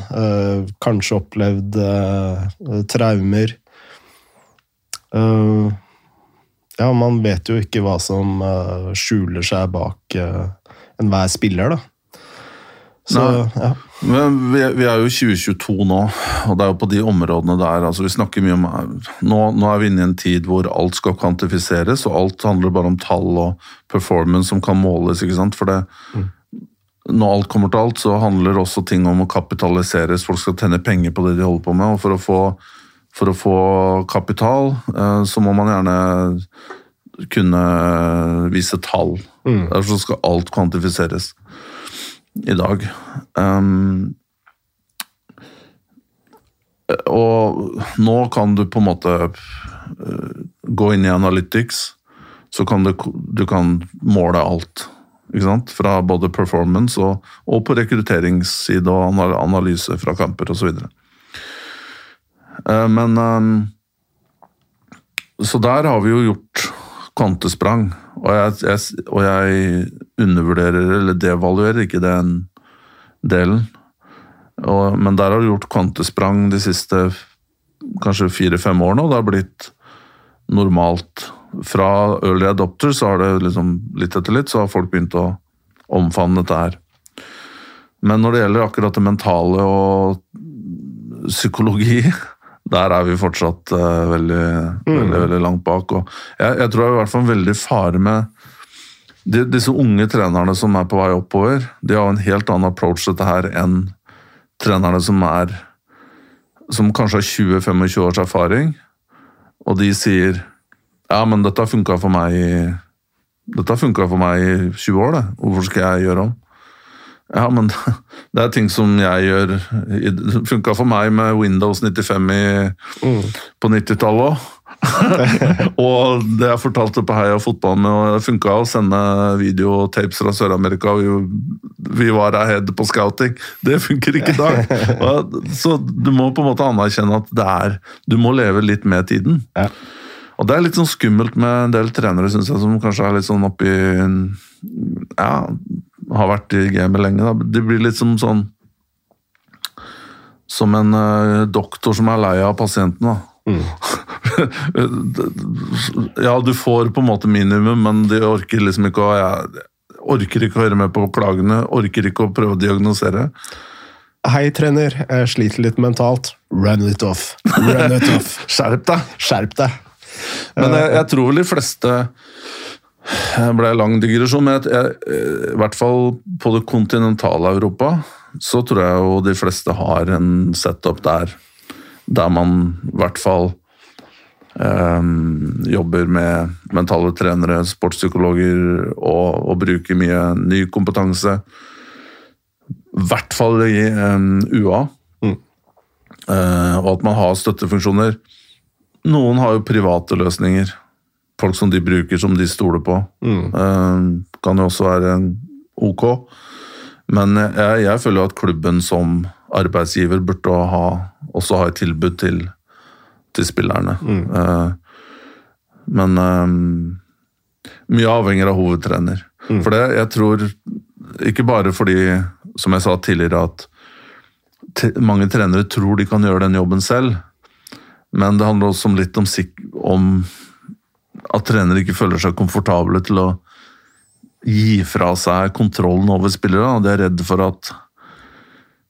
kanskje opplevd traumer. Ja, man vet jo ikke hva som skjuler seg bak enhver spiller, da. Så, ja. Men vi, vi er jo 2022 nå, og det er jo på de områdene der altså Vi snakker mye om nå, nå er vi inne i en tid hvor alt skal kvantifiseres, og alt handler bare om tall og performance som kan måles. ikke sant? For det, når alt kommer til alt, så handler også ting om å kapitaliseres. Folk skal tjene penger på det de holder på med, og for å få, for å få kapital, eh, så må man gjerne kunne vise tall. Derfor skal alt kvantifiseres i dag. Um, og nå kan du på en måte eh, gå inn i Analytics, så kan du, du kan måle alt. Fra både performance og, og på rekrutteringsside og analyse fra kamper osv. Men eh, Så der har vi jo gjort kvantesprang. Og jeg, jeg, og jeg undervurderer eller devaluerer ikke den delen. Og, men der har du gjort kvantesprang de siste kanskje fire-fem årene, og det har blitt normalt. Fra early adopter så har det liksom litt etter litt, så har folk begynt å omfavne dette her. Men når det gjelder akkurat det mentale og psykologi, der er vi fortsatt uh, veldig, veldig, veldig langt bak. Og jeg, jeg tror det er i hvert fall veldig fare med de, disse unge trenerne som er på vei oppover. De har en helt annen approach til dette her enn trenerne som er som kanskje har 20-25 års erfaring, og de sier ja, men dette har funka for meg i dette har funka for meg i 20 år, det. Hvorfor skal jeg gjøre om? Ja, men det er ting som jeg gjør Det funka for meg med Windows 95 i, på 90-tallet òg. og det jeg fortalte på Heia fotball med, og det funka å sende videotapes fra Sør-Amerika. Vi, vi var ahead på scouting. Det funker ikke i dag. Så du må på en måte anerkjenne at det er Du må leve litt med tiden. Ja. Og det er litt sånn skummelt med en del trenere, synes jeg, som kanskje er litt sånn oppi Ja, har vært i gamet lenge. Da. Det blir litt som sånn Som en uh, doktor som er lei av pasienten. da. ja, du får på en måte minimum, men de orker liksom ikke å jeg orker ikke å høre med på klagene, orker ikke å prøve å diagnosere. Hei, trener. Jeg sliter litt mentalt. Run it off. Run it off. Skjerp deg! Skjerp deg. Men jeg, jeg tror de fleste Det ble en lang digresjon, men jeg, i hvert fall på det kontinentale Europa så tror jeg jo de fleste har en setup der der man i hvert fall eh, jobber med mentale trenere, sportspsykologer og, og bruker mye ny kompetanse. I hvert fall i eh, UA. Eh, og at man har støttefunksjoner. Noen har jo private løsninger. Folk som de bruker, som de stoler på. Eh, kan jo også være ok. Men jeg, jeg føler at klubben som arbeidsgiver burde ha, også ha et tilbud til, til spillerne. Eh, men uh, mye avhenger av hovedtrener. For det, jeg tror Ikke bare fordi, som jeg sa tidligere, at mange trenere tror de kan gjøre den jobben selv, men det handler også om litt om, om trenere ikke føler seg komfortable til å gi fra seg kontrollen over spillere. De er redd for at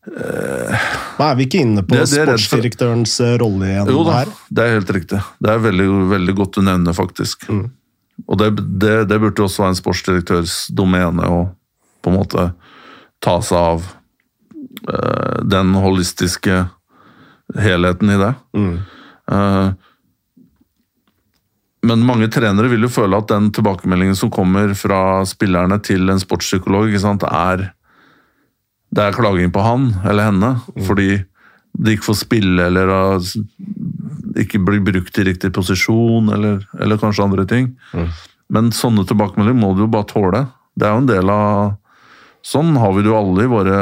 Nå er vi ikke inne på Det- det sportsdirektørens for- eh, rolle igjen Jo da, her. det er helt riktig. Det er veldig, veldig godt du nevner, faktisk. Og det, det, det burde også være en sportsdirektørs domene å på en måte ta seg av eh, den holistiske helheten i det. Eh, men mange trenere vil jo føle at den tilbakemeldingen som kommer fra spillerne til en sportspsykolog, ikke sant, er det er klaging på han eller henne, fordi de ikke får spille eller ikke blir brukt i riktig posisjon, eller, eller kanskje andre ting. Men sånne tilbakemeldinger må du jo bare tåle. Det er jo en del av Sånn har vi det jo alle i våre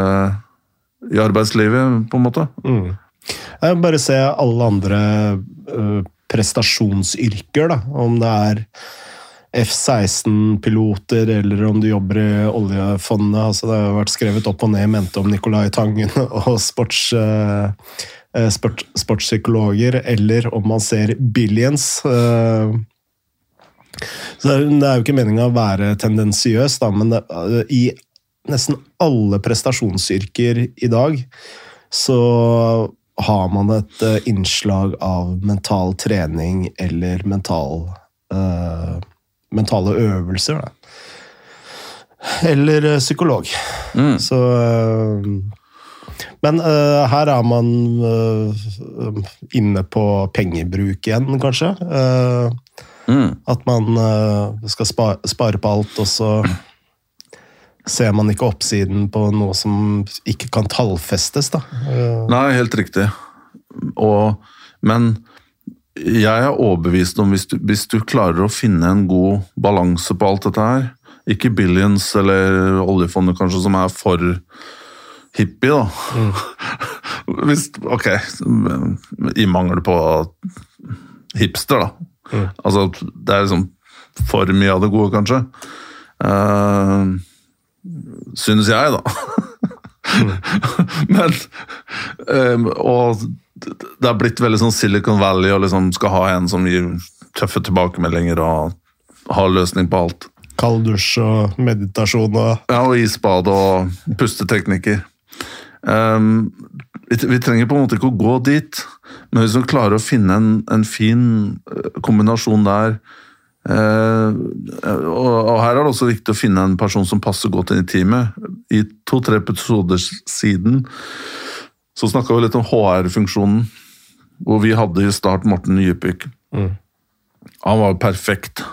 i arbeidslivet, på en måte. Jeg vil bare se alle andre øh, prestasjonsyrker, da. Om det er F-16-piloter, eller om du jobber i oljefondet. Altså, det har vært skrevet opp og ned mente om Nicolai Tangen og sports, øh, øh, sport, sportspsykologer, eller om man ser Billions. øh. så det er, jo ikke meninga å være tendensiøs, da, men øh, i nesten alle prestasjonsyrker i dag så har man et uh, innslag av mental trening eller mental uh, mentale øvelser. Da. Eller uh, psykolog. Så eh, Men her er man inne på pengebruk igjen, kanskje. Mm. at man skal spa, spare på alt, og så ser man ikke oppsiden på noe som ikke kan tallfestes. Da. Eh, Nei, helt riktig. Og, men jeg er overbevist om hvis du, hvis du klarer å finne en god balanse på alt dette her Ikke billions eller oljefondet, kanskje, som er for hippie, da. Hvis, ok, i mangel på hipster, da. Altså, det er liksom for mye av det gode, kanskje. Uh, synes jeg, da. Men um, Og det har blitt veldig sånn Silicon Valley og liksom skal ha en som gir tøffe tilbakemeldinger og har løsning på alt. Kald dusj og meditasjon og Ja, og isbad og pusteteknikker. Um, vi, vi, trenger på en måte ikke å gå dit, men hvis vi klarer å finne en, en fin kombinasjon der uh, og, og, her er det også viktig å finne en person som passer godt inn i teamet. I to-tre episoder siden så snakka vi litt om HR-funksjonen, hvor vi hadde i start Morten Djupvik. Mm. Han var perfekt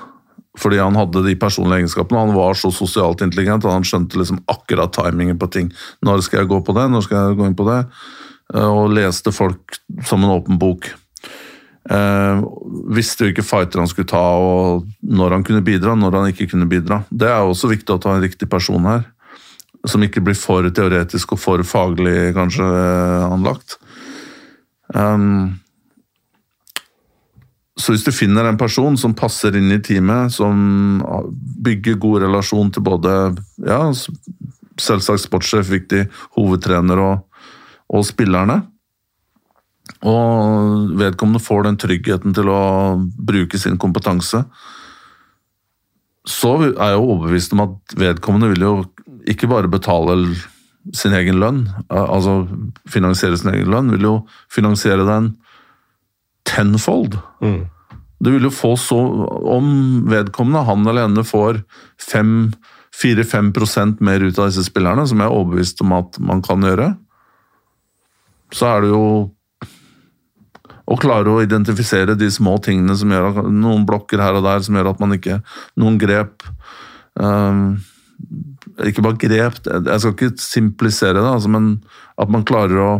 fordi han hadde de personlige egenskapene. Han var så sosialt intelligent at han skjønte liksom akkurat timingen på ting. Når skal jeg gå på det? Når skal jeg gå inn på det? Uh, og leste folk som en åpen bok. Eh, visste ikke fighter han skulle ta, og når han kunne bidra, når han ikke kunne bidra. Det er også viktig å ta en riktig person her som ikke blir for teoretisk og for faglig kanskje anlagt. Um, så hvis du finner en person som passer inn i teamet, som bygger god relasjon til både ja, selvsagt sportssjef, viktig hovedtrener og, og spillerne, og vedkommende får den tryggheten til å bruke sin kompetanse, så er jeg jo overbevist om at vedkommende vil jo ikke bare betale sin egen lønn, altså finansiere sin egen lønn, vil jo finansiere den tenfold. Mm. Du vil jo få så Om vedkommende, han eller henne, får 4-5 mer ut av disse spillerne, som jeg er overbevist om at man kan gjøre, så er det jo å klare å identifisere de små tingene som gjør at noen blokker her og der som gjør at man ikke Noen grep um, ikke bare grep, jeg skal ikke simplisere det, altså, men at man klarer å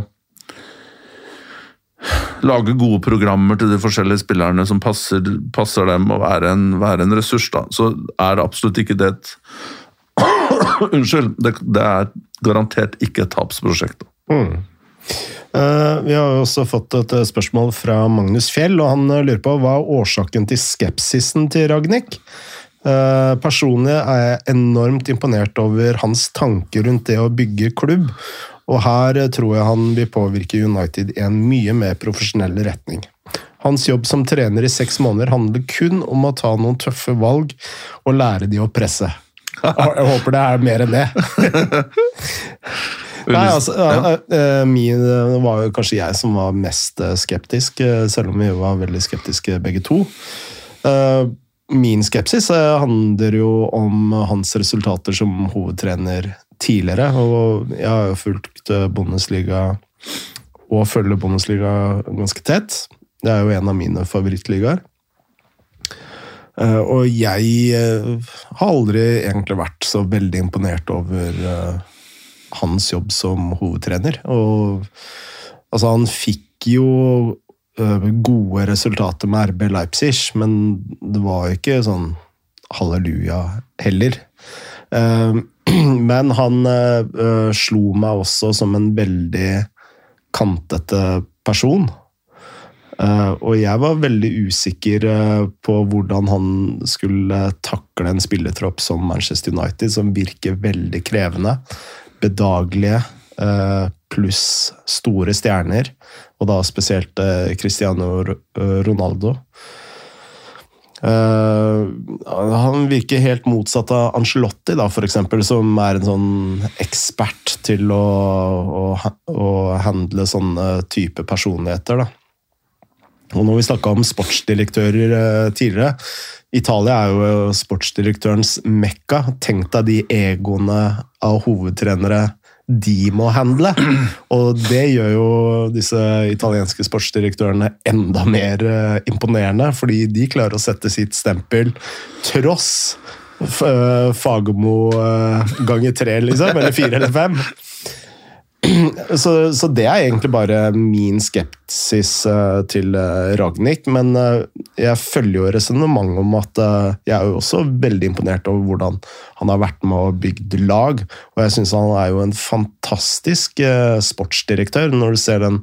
lage gode programmer til de forskjellige spillerne som passer, passer dem å være en, være en, ressurs, da. Så er det absolutt ikke det et Unnskyld. Det, det, er garantert ikke et tapsprosjekt. Mm. Uh, vi har også fått et eh, spørsmål fra Magnus Fjell, og han eh, lurer på hva er årsaken til skepsisen til Ragnhild? Eh, personlig er jeg enormt imponert over hans tanker rundt det å bygge klubb, og her tror jeg han vil påvirke United i en mye mer profesjonell retning. Hans jobb som trener i seks måneder handler kun om å ta noen tøffe valg og lære de å presse. Jeg håper det er mer enn det. Nei, altså, ja. min var jo kanskje jeg som var mest skeptisk, eh, selv om vi var veldig skeptiske begge to min skepsis eh, handler jo om hans resultater som hovedtrener tidligere. Og jeg har jo fulgt eh, Bundesliga og følger Bundesliga ganske tett. Det er jo en av mine favorittligaer. Eh, og jeg har aldri egentlig vært så veldig imponert over hans jobb som hovedtrener. Og altså, han fikk jo Øh, gode resultater med RB Leipzig, men det var jo ikke sånn halleluja heller. Øh, men han øh, slo meg også som en veldig kantete person. Og jeg var veldig usikker på hvordan han skulle takle en spillertropp som Manchester United, som virker veldig krevende, bedagelige, pluss store stjerner og da spesielt eh, Cristiano eh, Ronaldo. Uh, han virker helt motsatt av Angelotti, da, for eksempel, som er en sånn ekspert til å, å, å handle sånne type personligheter. Da. Og når vi snakka om sportsdirektører uh, tidligere Italia er jo sportsdirektørens mekka. Tenk deg de egoene av hovedtrenere de må handle. Og det gjør jo disse italienske sportsdirektørene enda mer eh, imponerende, fordi de klarer å sette sitt stempel tross eh, Fagermo eh, ganger tre, liksom. Eller fire eller fem. så, så, det er egentlig bare min skepsis uh, til uh, Ragnhild. Men uh, jeg følger jo resonnementet om at jeg er jo også veldig imponert over hvordan han har vært med og bygd lag. Og jeg syns han er jo en fantastisk sportsdirektør. Når du ser den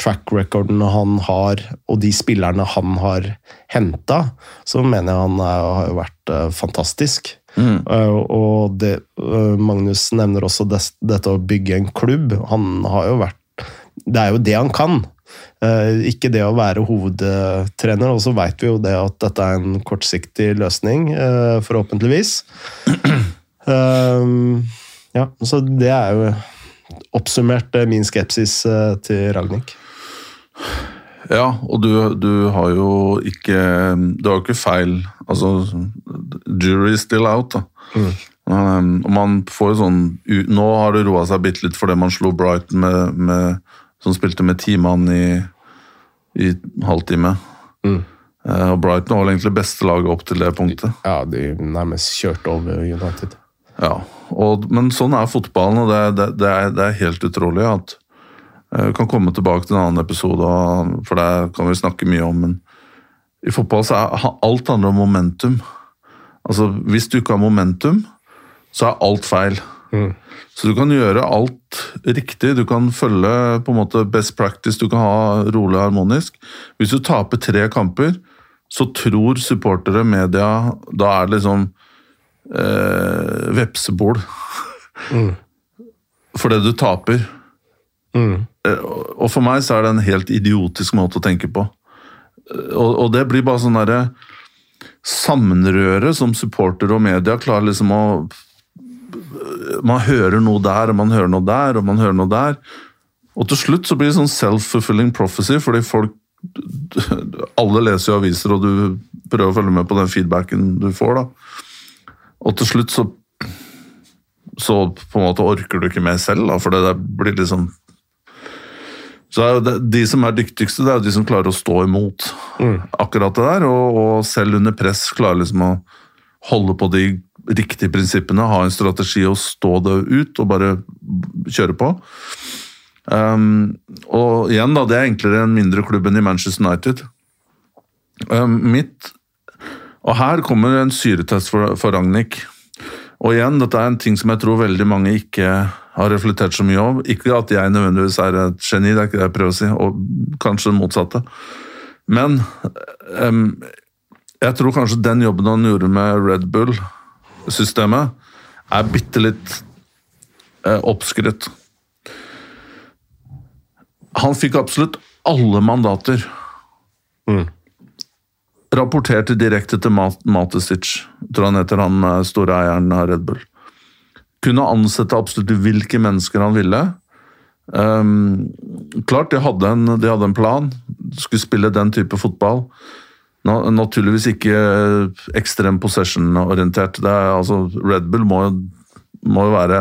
track recorden han har, og de spillerne han har henta, så mener jeg han er, har vært fantastisk. Mm. Og det, uh, Magnus nevner også det, dette å bygge en klubb. Han har jo vært Det er jo det han kan. Uh, ikke det å være hovedtrener. Og så veit vi jo det at dette er en kortsiktig løsning, forhåpentligvis. ja, så det er jo oppsummert min skepsis til Ragnhild. Ja, og du, du, har jo ikke Du har jo ikke feil. Altså, jury is still out, da. Mm. Um, og man får jo sånn Nå har det roa seg bitte litt fordi man slo Brighton med, med, som spilte med ti mann i, i halvtime. Mm. Uh, og Brighton var egentlig beste laget opp til det punktet. Ja, de nærmest kjørte over United. Ja, og, men sånn er fotballen, og det, det, det, er, det er helt utrolig at vi eh, kan komme tilbake til en annen episode, for det kan vi snakke mye om. Men i fotball så er alt handler om momentum. Altså, Hvis du ikke har momentum, så er alt feil. Mm. Så du kan gjøre alt riktig. Du kan følge på en måte best practice, du kan ha rolig og harmonisk. Hvis du taper tre kamper, så tror supportere, media Da er det liksom eh, vepsebol. Mm. Fordi du taper. Mm. Og for meg så er det en helt idiotisk måte å tenke på. Eh, og, og det blir bare sånn derre sammenrøre som supporter og media klarer liksom å Man hører noe der, og man hører noe der, og man hører noe der. Og til slutt så blir det sånn self-fulfilling prophecy, fordi folk Alle leser jo aviser, og du prøver å følge med på den feedbacken du får, da. Og til slutt så så på en måte orker du ikke mer selv, da, for det blir liksom så det, De som er dyktigste, det er jo de som klarer å stå imot mm. akkurat det der. Og, og, selv under press klarer liksom å holde på de riktige prinsippene, ha en strategi og stå det ut og bare kjøre på. Um, og igjen, da, det er enklere enn mindre klubben i Manchester United. Um, mitt Og her kommer en syretest for, for Ragnhild. Og igjen, dette er en ting som jeg tror veldig mange ikke har reflektert så mye om. Ikke at jeg nødvendigvis er et geni, det er ikke det jeg prøver å si, og kanskje det motsatte. Men um, jeg tror kanskje den jobben han gjorde med Red Bull-systemet, er bitte litt uh, oppskrytt. Han fikk absolutt alle mandater. Mm. Rapporterte direkte til Matesic, tror han heter han eh, store eieren av Red Bull kunne ansette absolutt hvilke mennesker han ville. Um, klart, de hadde, en, de hadde, en, plan. Skulle spille den type fotball. Na, naturligvis ikke ekstrem possession-orientert. Altså, Red Bull må, må jo være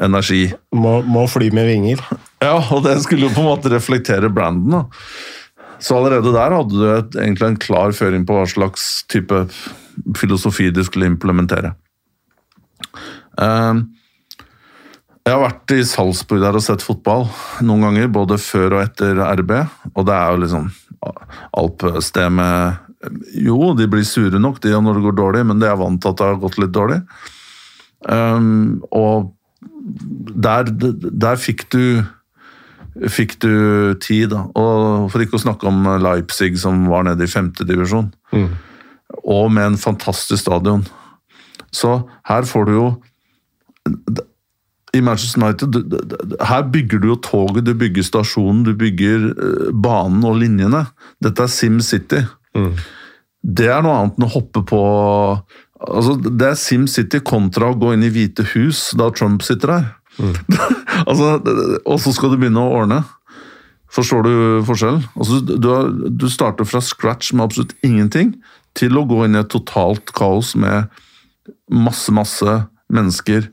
energi. Må, må, fly med vinger. Ja, og det skulle jo på en måte reflektere branden. Da. Så allerede der hadde du et, egentlig en klar føring på hva slags type filosofi de skulle implementere. Ehm, jeg har vært i Salzburg der og sett fotball noen ganger, både før og etter RB. Og det er jo liksom alpested med Jo, de blir sure nok de når det går dårlig, men de er vant til at det har gått litt dårlig. Um, og der, der fikk du fikk du tid, da. Og for ikke å snakke om Leipzig, som var nede i femtedivisjon. Mm. Og med en fantastisk stadion. Så her får du jo i Manchester United Her bygger du jo toget, du bygger stasjonen, du bygger eh, banen og linjene. Dette er Sim City. Mm. Det er noe annet enn å hoppe på altså Det er Sim City kontra å gå inn i Hvite hus da Trump sitter der. Mm. altså, og så skal du begynne å ordne. Forstår du forskjellen? Altså, du, du starter fra scratch med absolutt ingenting til å gå inn i et totalt kaos med masse, masse mennesker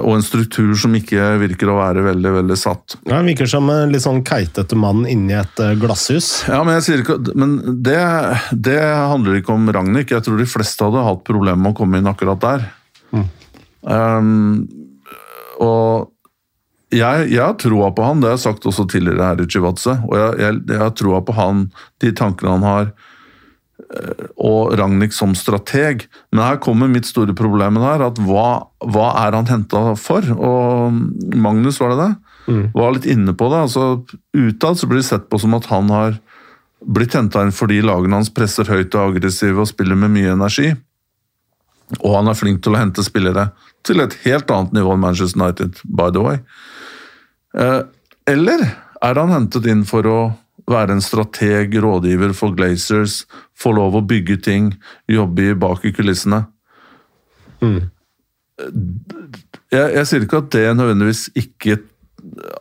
og en struktur som ikke virker å være veldig veldig satt. Ja, Han virker som en litt sånn keitete mann inni et eh, glasshus. Ja, Men, ikke, men det, det handler ikke om Ragnhild. Jeg tror de fleste hadde hatt problemer med å komme inn akkurat der. Mm. Um, og jeg, jeg har troa på han, det har jeg sagt også tidligere her i Chivatse. Og jeg, jeg, jeg har troa på han, de tankene han har, og Ragnhild som strateg. Men her kommer mitt store problem her, at hva, hva er han henta for? Og Magnus, var det det? Var litt inne på det. altså Utad så blir det sett på som at han har blitt henta inn fordi lagene hans presser høyt og aggressive og spiller med mye energi. Og han er flink til å hente spillere til et helt annet nivå enn Manchester United, by the way. Eh, eller er han hentet inn for å være en strateg, rådgiver for Glazers, få lov å bygge ting, jobbe i bak i kulissene? Jeg, jeg sier ikke at det nødvendigvis ikke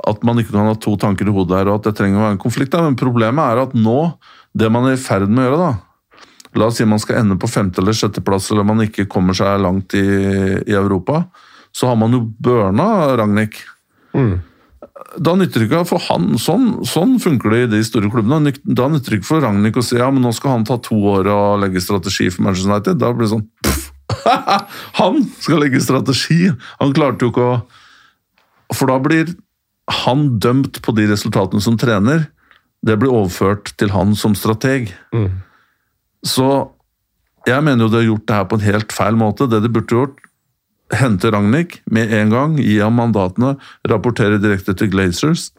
At man ikke kan ha to tanker i hodet her, og at det trenger å være en konflikt, der, men problemet er at nå, det man er i ferd med å gjøre, da La oss si man skal ende på femte- eller sjetteplass, eller man ikke kommer seg langt i, i Europa. Så har man jo børna Ragnhild. Da nytter det ikke for han, sånn, sånn funker det i de store klubbene. Da nytter det ikke for Ragnhild å si ja, men nå skal han ta to år og legge strategi for Manchester United. Da blir det sånn pff, Han skal legge strategi! Han klarte jo ikke å For da blir han dømt på de resultatene som trener. Det blir overført til han som strateg. Så jeg mener jo de har gjort det her på en helt feil måte. Det de burde gjort, hente Ragnhild med en gang, gi ham mandatene, rapportere direkte til Glazers,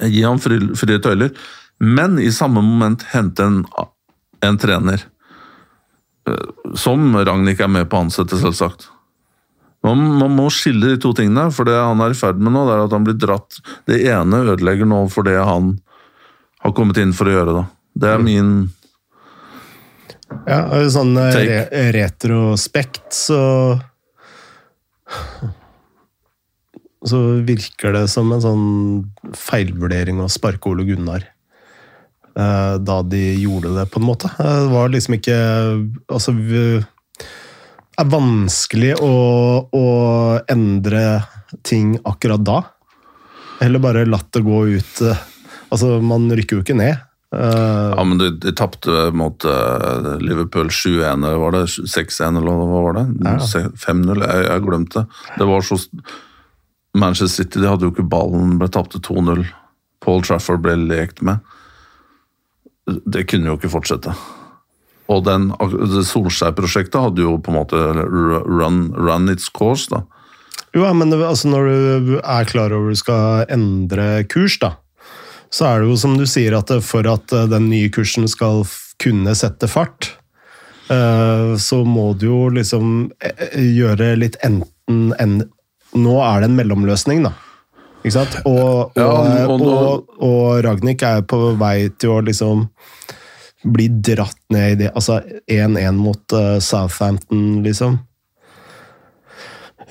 gi ham fri, frie tøyler, men i samme moment hente en, en trener. Eh, Som Ragnhild er med på å ansette, selvsagt. Man, man må skille de to tingene, for det han er i ferd med nå, det er at han blir dratt Det ene ødelegger nå for det han har kommet inn for å gjøre. da. Det er min Ja, sånn eh, re retrospekt, så Så virker det som en sånn feilvurdering å sparke Ole Gunnar. eh, Da de gjorde det, på en måte. Eh, Det var liksom ikke Altså Det er vanskelig å, å endre ting akkurat da. Heller bare latt det gå ut eh, Altså, man rykker jo ikke ned. Eh, Ja, men de, de tapte mot uh, Liverpool 7-1, eller var det 6-1, eller hva var det? Ja. 5-0, jeg, jeg glemte. Det var så Manchester City de hadde jo ikke ballen, ble tapte 2-0. Paul Trafford ble lekt med. Det kunne jo ikke fortsette. Og den, det Solskjær-prosjektet hadde jo på en måte run, run its course, da. Jo, ja, men det, altså når du er klar over du skal endre kurs, da, så er det jo som du sier at for at eh, den nye kursen skal kunne sette fart, eh, så må du jo liksom eh, gjøre litt enten en, Nå er det en mellomløsning, da. Ikke sant? Og, og, Ja, og- og, og, Ragnhild er på vei til å liksom bli dratt ned i det. Altså 1-1 mot Southampton, liksom.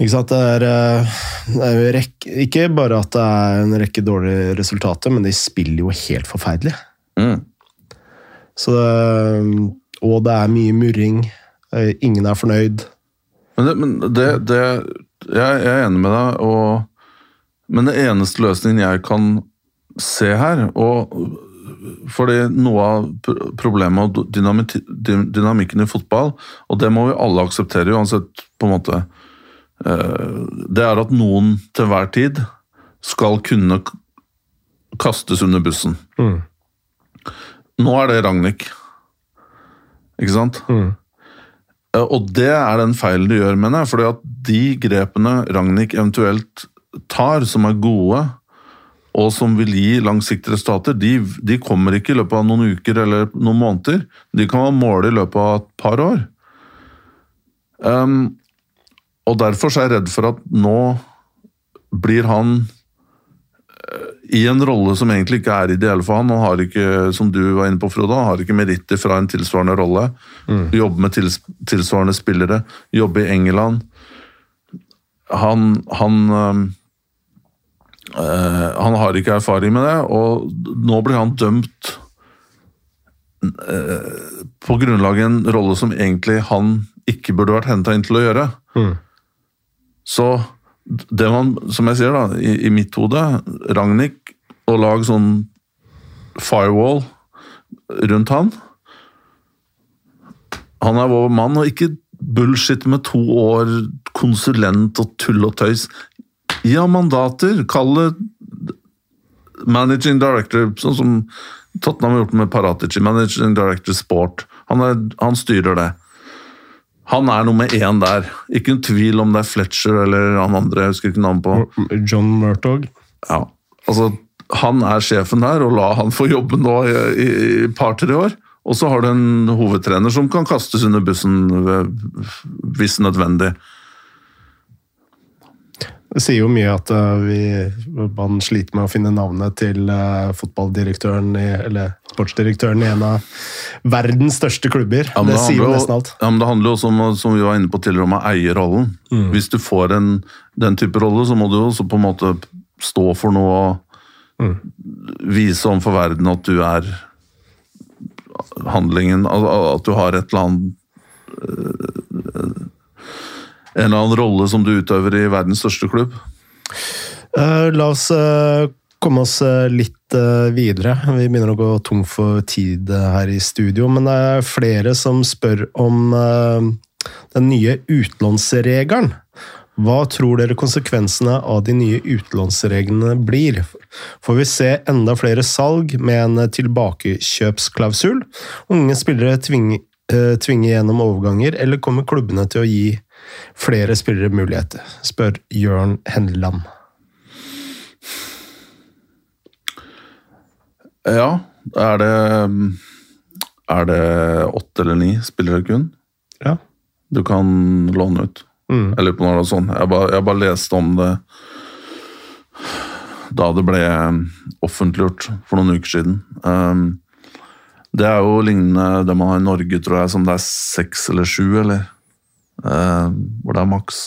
Ikke er, eh, er rekke, ikke bare at det er en rekke dårlige resultater, men de spiller jo helt forferdelig. Mm. Så det, og det er mye murring. eh, Ingen er fornøyd. Men, det, men det, det jeg, jeg er enig med deg, og, men det eneste løsningen jeg kan se her og fordi noe av problemet og dynamikken i fotball, og det må vi alle akseptere uansett på en måte eh, Det er at noen til hver tid skal kunne kastes under bussen. Mm. Nå er det Ragnhild. Ikke sant? Mm. Eh, Og det er den feilen du gjør, mener jeg. fordi at de grepene Ragnhild eventuelt tar, som er gode, og som vil gi langsiktige resultater, de, de kommer ikke i løpet av noen uker eller noen måneder. De kan man måle i løpet av et par år. Um, og derfor så er jeg redd for at nå blir han eh, i en rolle som egentlig ikke er ideell for han. Han har ikke, som du var inne på, Frode, han har ikke meritter fra en tilsvarende rolle. Jobbe med tils, tilsvarende spillere, jobbe i England. Han, han, øh, han har ikke erfaring med det, og nå blir han dømt øh, på grunnlag av en rolle som egentlig han ikke burde vært henta inn til å gjøre. Mm. Så det man, som jeg sier da, i, i mitt hode, Ragnhild, å lage sånn firewall rundt han Han er vår mann, og ikke bullshit med to år konsulent og tull og tøys. Gi ham mandater. Kall det managing director, sånn som Tottenham har gjort med Paratici. Managing director sport. Han, er, han styrer det. Han er nummer én der. Ikke noen tvil om det er Fletcher eller han andre. jeg husker ikke navnet på. John Murtog. Ja, altså Han er sjefen der, og la han få jobbe nå i, i, i par-tre år. Og så har du en hovedtrener som kan kastes under bussen hvis nødvendig. Det sier jo mye at eh, vi, man sliter med å finne navnet til eh, fotballdirektøren i, eller sportsdirektøren i en av verdens største klubber. Ja, det, det sier jo nesten alt. Ja, men det handler jo også om, som vi var inne på tidligere, om å eie rollen. Mm. Hvis du får en, den type rolle, så må du også på en måte stå for noe og Mm. vise overfor verden at du er handlingen At du har et eller annet øh, En eller annen rolle som du utøver i verdens største klubb. Eh, la oss eh, komme oss eh, litt videre. Vi begynner å gå tom for tid her i studio, men det er flere som spør om den nye utlånsregelen. Hva tror dere konsekvensene av de nye utlånsreglene blir? Får vi se enda flere salg med en tilbakekjøpsklausul? Unge spillere tvinger, tvinger gjennom overganger, eller kommer klubbene til å gi flere spillere muligheter? Spør Jørn Henland. Ja, er det Er det åtte eller ni spillere kun Ja. du kan låne ut? Mm. Eller på noe sånt. Jeg bare, jeg bare leste om det da det ble offentliggjort for noen uker siden. Um, det er jo lignende det man har i Norge, tror jeg, som det er seks eller sju, eller? Um, hvor det er maks.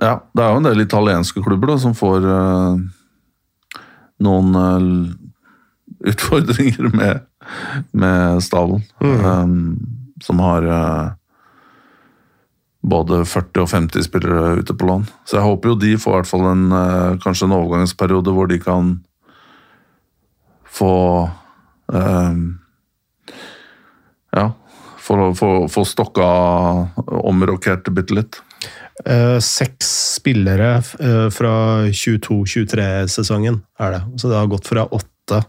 Ja, det er jo en del italienske klubber da, som får uh, noen uh, utfordringer med, med stallen. Um, som har uh, både 40 og 50 spillere ute på lån. Så jeg håper jo de får i hvert fall en, kanskje en overgangsperiode hvor de kan få um, Ja, for å få stokka omrokert bitte litt. Eh, seks spillere eh, fra 22-23-sesongen er det. Så det har gått fra åtte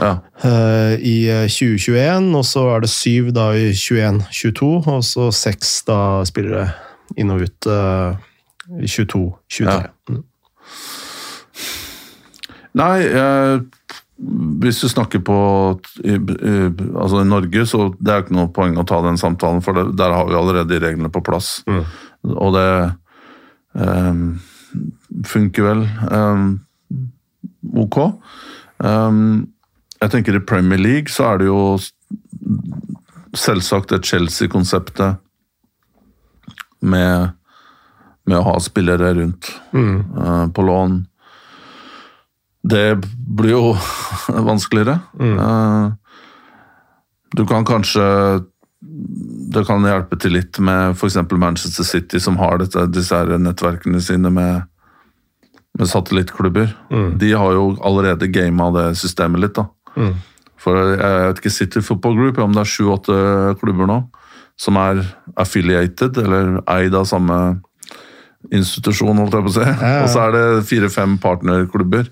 Ja. eh, i eh, 2021, og så er det syv da i 21-22, og så seks da spillere inn og ut i 22-23. Ja. Mm. Nei, hvis du snakker på altså i Norge, så det er ikke noe poeng å ta den samtalen, for det, der har vi allerede de reglene på plass. Mm. Og det um, funker vel um, ok. Um, jeg tenker i Premier League så er det jo selvsagt det Chelsea-konseptet med, med å ha spillere rundt Mm. uh, på lån. Det blir jo vanskeligere. Mm. du kan kanskje Det kan hjelpe til litt med f.eks. Manchester City, som har dette, disse nettverkene sine med, med satellittklubber. De har jo allerede gama det systemet litt. da. Mm. For jeg vet ikke City Football Group, om det er sju-åtte klubber nå som er affiliated, eller eid av samme institusjon, holdt jeg på å si. ja. Og så er det fire-fem partnerklubber.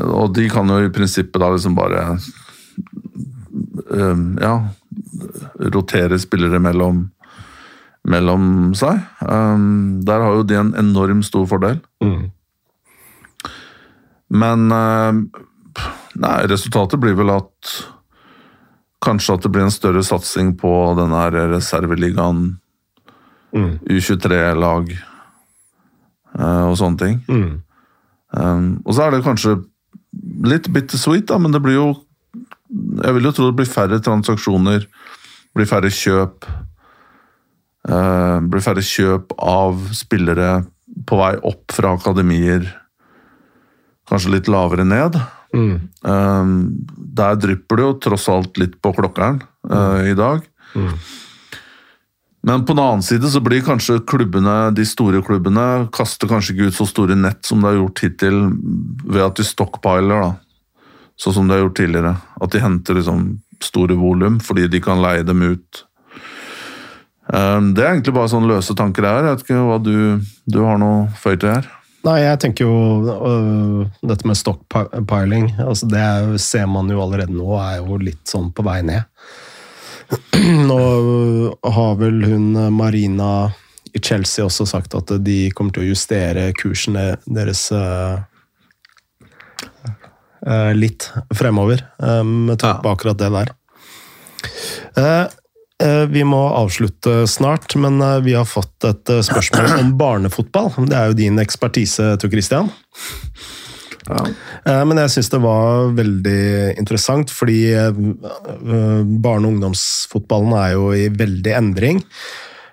Og de kan jo i prinsippet da liksom bare um, Ja, rotere spillere mellom, mellom seg. Um, der har jo de en enorm stor fordel. Mm. Men eh, Nei, resultatet blir vel at Kanskje at det blir en større satsing på denne reserveligaen, Mm. U23-lag eh, og sånne ting. Mm. Um, og så er det kanskje litt bittersweet, da, men det blir jo Jeg vil jo tro det blir færre transaksjoner, blir færre kjøp. Uh, blir færre kjøp av spillere på vei opp fra akademier. Kanskje litt lavere ned. Mm. Um, der drypper det jo tross alt litt på klokkeren eh, i dag. Mm. Men på den annen side så blir kanskje klubbene, de store klubbene kaster kanskje ikke ut så store nett som de har gjort hittil ved at de stockpiler, da. Sånn som de har gjort tidligere. At de henter liksom store volum fordi de kan leie dem ut Eh, Det er egentlig bare sånne løse tanker her. Jeg vet ikke hva du, du har noe føyd til her? Nei, jeg tenker jo øh, dette med stockpiling. Altså det er, ser man jo allerede nå, er jo litt sånn på vei ned. Nå har vel hun øh, Marina i Chelsea også sagt at de kommer til å justere kursen deres øh, øh, litt fremover, øh, med tanke på akkurat det der. Eh, eh, Vi må avslutte snart, men vi har fått et spørsmål om barnefotball. Det er jo din ekspertise, Tor Christian. Ja. Eh, Men jeg syns det var veldig interessant, fordi eh, barne- og ungdomsfotballen er jo i veldig endring.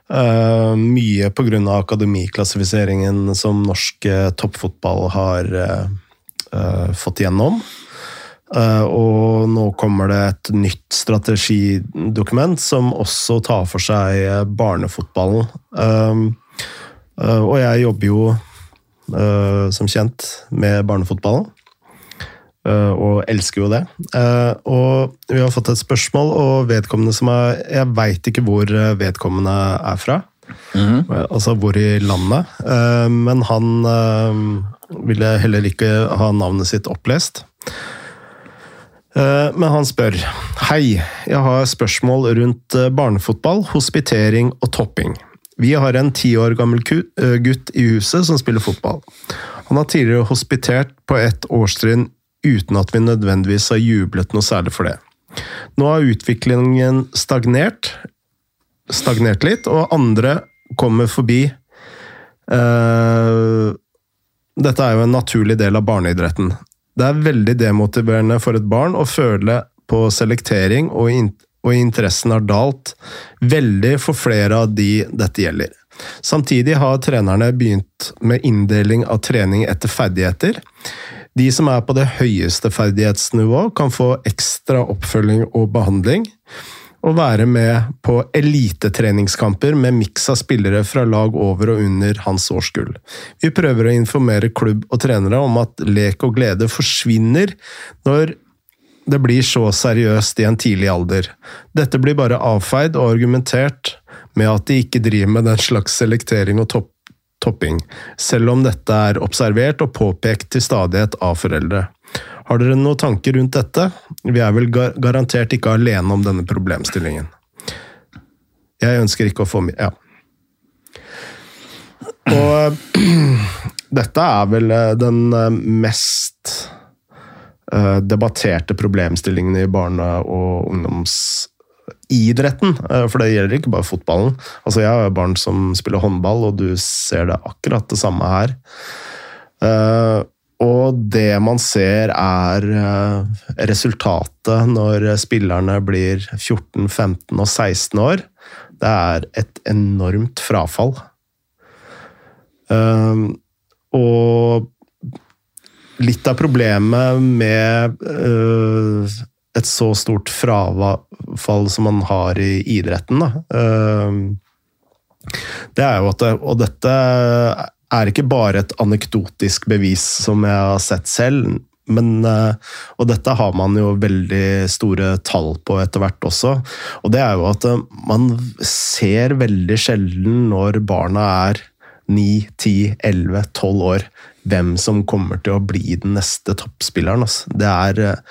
Eh, Mye pga. akademiklassifiseringen som norsk toppfotball har fått gjennom. Eh, og nå kommer det et nytt strategidokument som også tar for seg barnefotballen. Og jeg jobber jo som kjent med barnefotballen. eh, og elsker jo det. Eh, og vi har fått et spørsmål, og vedkommende som er Jeg veit ikke hvor eh, vedkommende er fra. Mm -hmm. Altså hvor i landet. Eh, men han eh, ville heller ikke ha navnet sitt opplest. Eh, Men han spør Hei, jeg har spørsmål rundt eh, barnefotball, hospitering og topping. Vi har en ti år gammel eh, gutt i huset som spiller fotball. Han har tidligere hospitert på ett årstrinn uten at vi nødvendigvis har jublet noe særlig for det. Nå har utviklingen stagnert, stagnert litt, og andre kommer forbi. Uh, dette er jo en naturlig del av barneidretten. Det er veldig demotiverende for et barn å føle på selektering, og, og interessen har dalt veldig for flere av de dette gjelder. Samtidig har trenerne begynt med inndeling av trening etter ferdigheter. De som er på det høyeste ferdighetsnivå, kan få ekstra oppfølging og behandling. Og være med på elitetreningskamper med miks av spillere fra lag over og under hans årskull. Vi prøver å informere klubb og trenere om at lek og glede forsvinner når det blir så seriøst i en tidlig alder. Dette blir bare avfeid og argumentert med at de ikke driver med den slags selektering og topp topping, selv om dette er observert og påpekt til stadighet av foreldre. Har dere noen tanker rundt dette? Vi er vel gar garantert ikke alene om denne problemstillingen. Jeg ønsker ikke å få mye Ja. Og dette er vel eh, den eh, mest debatterte problemstillingene i barne- og ungdomsidretten. Eh, For det gjelder ikke bare fotballen. Altså Jeg har barn som spiller håndball, og du ser det akkurat det samme her. Eh, Og det man ser er eh, resultatet når spillerne blir 14, 15 og 16 år. Det er et enormt frafall. Eh, Og litt av problemet med uh, et så stort frafall som man har i idretten, da, Uh, det er jo at det, Og dette er ikke bare et anekdotisk bevis som jeg har sett selv, men, øh, og dette har man jo veldig store tall på etter hvert også. Og det er jo at man ser veldig sjelden når barna er 9, 10, 11, 12 år, hvem som kommer til å bli den neste toppspilleren. Altså. Det er eh,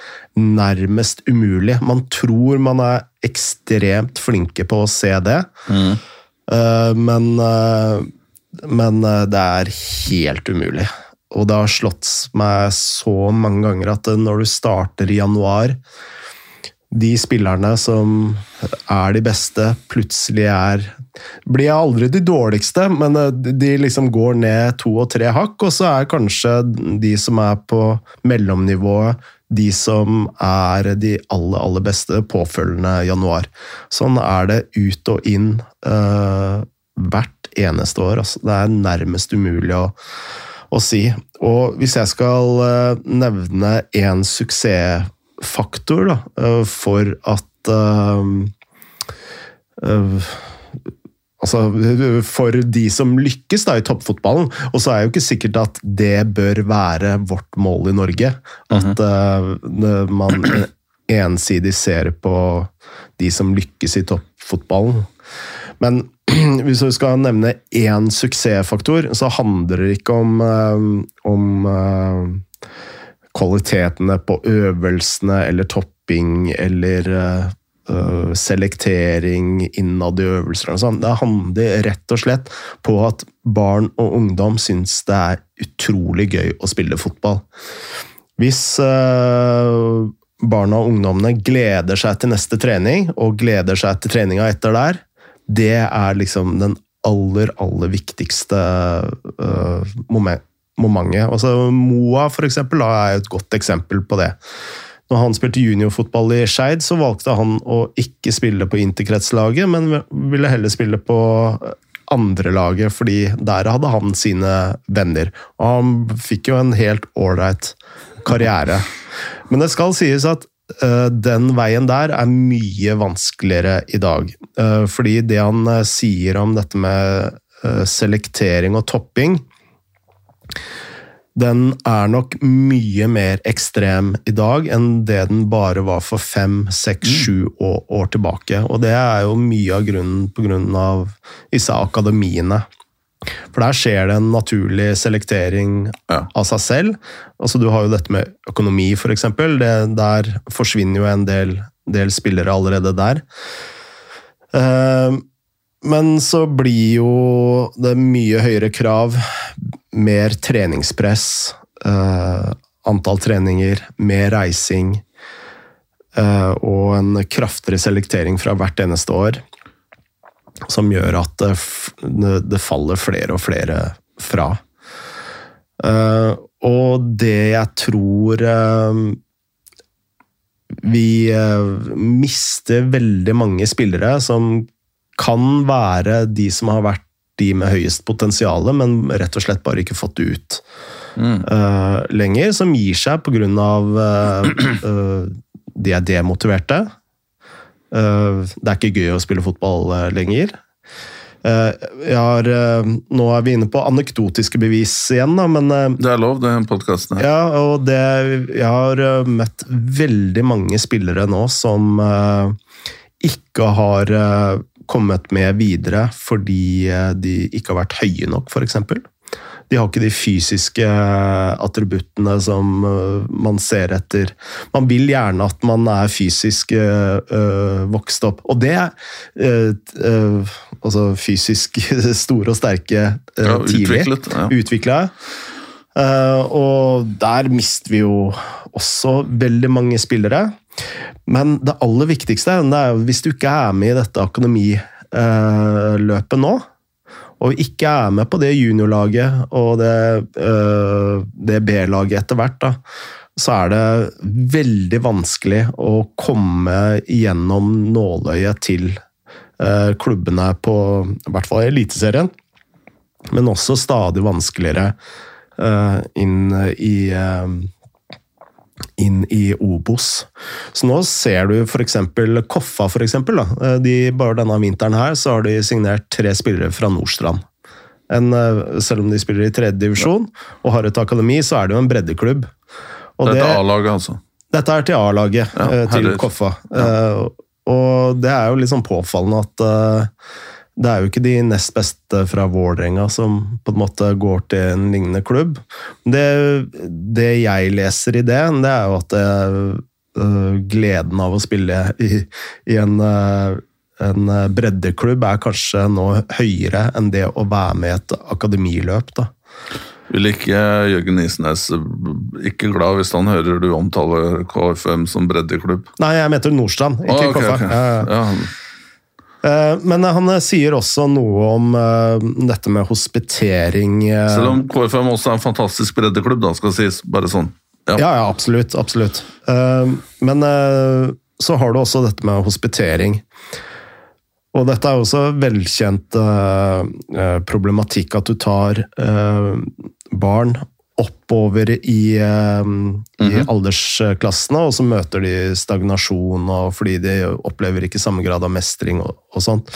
nærmest umulig. Man tror man er ekstremt flinke på å se det, mm. men, eh, men eh, det er helt umulig. Og det har slått meg så mange ganger at når du starter i januar de spillerne som er de beste, plutselig er Blir aldri de dårligste, men eh, de liksom går ned to og tre hakk, og så er kanskje de som er på mellomnivået, de som er de aller, aller beste påfølgende januar. Sånn er det ut og inn uh, hvert eneste år. Altså. Det er nærmest umulig å, å si. Og hvis jeg skal eh, nevne én suksessfaktor da, eh, for at eh, eh, Altså, for de som lykkes da i toppfotballen. Og så er jo ikke sikkert at det bør være vårt mål i Norge. At uh, man ensidig ser på de som lykkes i toppfotballen. Men hvis vi skal nevne én suksessfaktor, så handler det ikke om, om kvalitetene på øvelsene eller topping eller øh, selektering innad i øvelser og sånn. Det handler rett og slett på at barn og ungdom syns det er utrolig gøy å spille fotball. Hvis uh, barna og ungdommene gleder seg til neste trening, og gleder seg til treninga etter der, det er liksom den aller, aller viktigste uh, moment, momentet. Altså, Moa for eksempel, da, er et godt eksempel på det. Når han spilte juniorfotball i Skeid, så valgte han å ikke spille på interkretslaget, men ville heller spille på andrelaget, fordi der hadde han sine venner. Og han fikk jo en helt ålreit karriere. Men det skal sies at uh, den veien der er mye vanskeligere i dag. Uh, fordi det han uh, sier om dette med selektering og topping den er nok mye mer ekstrem i dag enn det den bare var for fem, seks, sju år, tilbake. Og det er jo mye av grunnen på grunn av disse akademiene. For der skjer det en naturlig selektering ja. av seg selv. Altså Du har jo dette med økonomi, f.eks. Der forsvinner jo en del, del spillere allerede der. Uh, men så blir jo det mye høyere krav, mer treningspress, uh, antall treninger, mer reising uh, og en kraftigere selektering fra hvert eneste år. Som gjør at det, det faller flere og flere fra. Uh, og det jeg tror vi mister veldig mange spillere som kan være de som har vært de med høyest potensial, men rett og slett bare ikke fått det ut mm. uh, lenger. Som gir seg pga. Uh, uh, de er demotiverte. Uh, det er ikke gøy å spille fotball uh, lenger. Har, nå er vi inne på anekdotiske bevis igjen, da, men Det er lov, det er podkasten her. Ja, og det, jeg har møtt veldig mange spillere nå som ikke har kommet med videre fordi eh, de ikke har vært høye nok, f.eks. De har ikke de fysiske eh, attributtene som eh, man ser etter. Man vil gjerne at man er fysisk øh, vokst opp. Og det er øh, altså fysisk store og sterke øh, ja, tidlig. Utviklet. Ja. Utvikla. og der mister vi jo også veldig mange spillere. Men det aller viktigste er hvis du ikke er med i dette akademiløpet nå, og ikke er med på det juniorlaget og det, øh, det B-laget etter hvert, da, så er det veldig vanskelig å komme igjennom nåløyet til øh, klubbene på i hvert fall Eliteserien, men også stadig vanskeligere øh, inn i inn i Obos. Så nå ser du f.eks. Koffa, for eksempel, da. De, bare denne vinteren her så har de signert tre spillere fra Nordstrand. En, eh, selv om de spiller i tredje divisjon og har et akademi, så er det jo en breddeklubb. Og dette er A-laget, altså? Dette er til A-laget, ja, eh, til Koffa. Ja. Og det er jo litt sånn påfallende at det er jo ikke de nest beste fra Vålerenga som på en måte går til en lignende klubb. Det, det jeg leser i det, det er jo at det, uh, gleden av å spille i, i en, uh, en, breddeklubb er kanskje nå høyere enn det å være med i et akademiløp. da. Vil ikke Jørgen Isnes ikke glad hvis han hører du omtaler KFM som breddeklubb? Nei, jeg mente Nordstrand, ikke ah, okay, KFM. Okay. Ja, ja. Eh, men han eh, sier også noe om eh, dette med hospitering. Selv om KFM også er en fantastisk breddeklubb, da, skal sies. Bare sånn. Ja. ja, ja, absolutt. Absolutt. Men så har du også dette med hospitering. Og dette er også velkjent problematikk, at du tar barn oppover i, eh, i Mhm. aldersklassene, og så møter de stagnasjon og fordi de opplever ikke samme grad av mestring og, og sånt.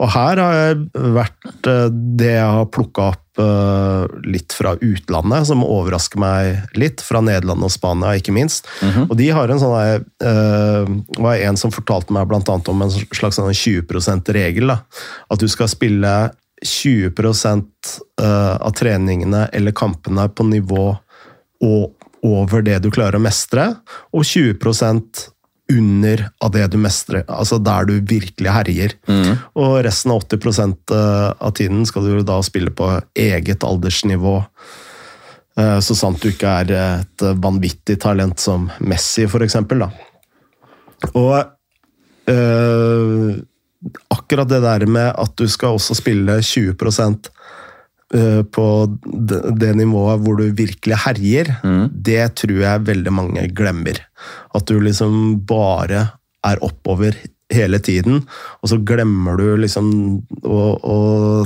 Og her har jeg vært eh, det jeg har plukka opp uh, litt fra utlandet, som overrasker meg litt. Fra Nederland og Spania, ikke minst. Og de har en sånn Det var en som fortalte meg annet om en slags sånn 20 %-regel. At du skal spille 20 eh, av treningene eller kampene på nivå og over det du klarer å mestre, og 20% under av det du mestrer, altså der du virkelig herjer. Og resten av 80% av tiden skal du da spille på eget aldersnivå. Eh, Så sant du ikke er et vanvittig talent som Messi, for eksempel. Da. Og eh, akkurat det der med at du skal også spille 20 eh, på det, nivået hvor du virkelig herjer, det tror jeg veldig mange glemmer. At du liksom bare er oppover hele tiden, og så glemmer du liksom å, å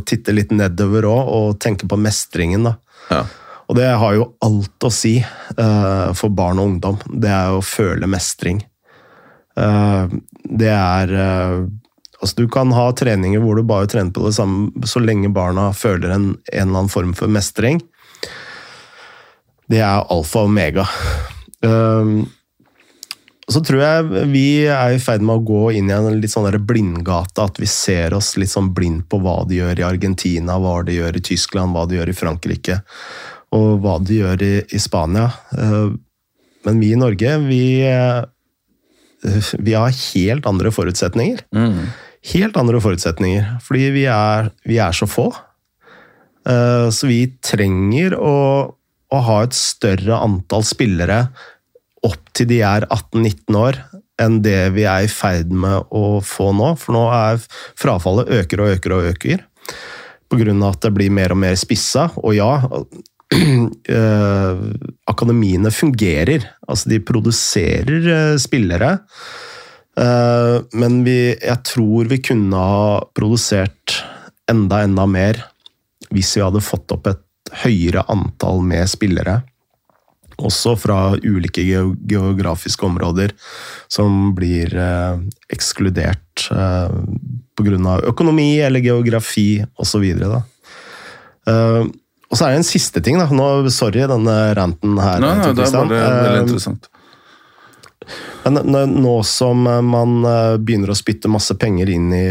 titte litt nedover òg, og tenke på mestringen. da. Ja. Og det har jo alt å si uh, for barn og ungdom. Det er å føle mestring. Uh, det er eh, Altså, du kan ha treninger hvor du bare trener på det samme så lenge barna føler en, en eller annen form for mestring. Det er alfa og omega. Um, så tror jeg vi er i ferd med å gå inn i en litt sånn blindgate, at vi ser oss litt sånn blind på hva de gjør i Argentina, hva de gjør i Tyskland, hva de gjør i Frankrike, og hva de gjør i, i Spania. Eh, Men vi i Norge, vi, eh, vi har helt andre forutsetninger. Mm. Helt andre forutsetninger, fordi vi er, vi er så få. Eh, Så vi trenger å, å ha et større antall spillere opp til de er 18-19 år, enn det vi er i ferd med å få nå. For nå er frafallet øker og øker og øker. Av at det blir mer og mer spissa. Og ja, eh, akademiene fungerer. Altså, de produserer eh, spillere. Eh, men vi, jeg tror vi kunne ha produsert enda, enda mer hvis vi hadde fått opp et høyere antall med spillere. Også fra ulike geografiske områder som blir eh, ekskludert eh, pga. økonomi eller geografi osv. Uh, og så er det en siste ting. da. Nå, sorry, denne ranten her. Nei, nei, det er bare veldig Eh, interessant. Men nå som eh, man eh, begynner å spytte masse penger inn i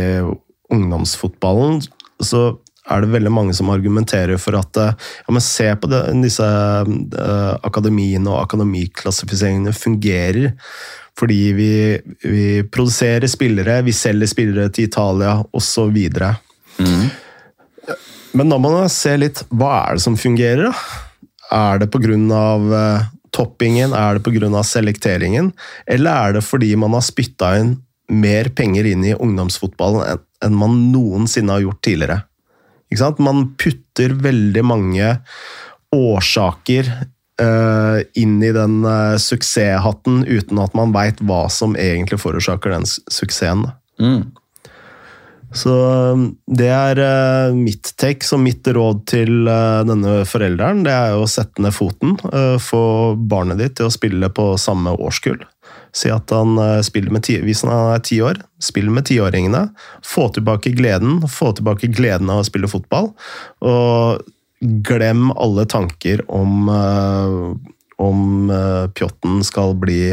ungdomsfotballen, så er det veldig mange som argumenterer for at eh, ja, men se på det, disse uh, akademiene og akademiklassifiseringene fungerer. Fordi vi, vi produserer spillere, vi selger spillere til Italia osv. Mm. Men da må man se litt hva er det som fungerer. da? Er det pga. Uh, toppingen, er det pga. selekteringen, eller er det fordi man har spytta inn mer penger inn i ungdomsfotballen enn man noensinne har gjort tidligere? Ikke sant? Man putter veldig mange årsaker uh, inn i den uh, suksesshatten uten at man veit hva som egentlig forårsaker den suksessen. Mm. Så um, det er eh, mitt take, så mitt råd til eh, denne forelderen, det er å sette ned foten. eh, få barnet ditt til å spille på samme årskull. Si at han eh, spiller med ti, hvis han er ti år, spill med tiåringene. Få tilbake gleden, få tilbake gleden av å spille fotball. Og glem alle tanker om, om Pjotten skal bli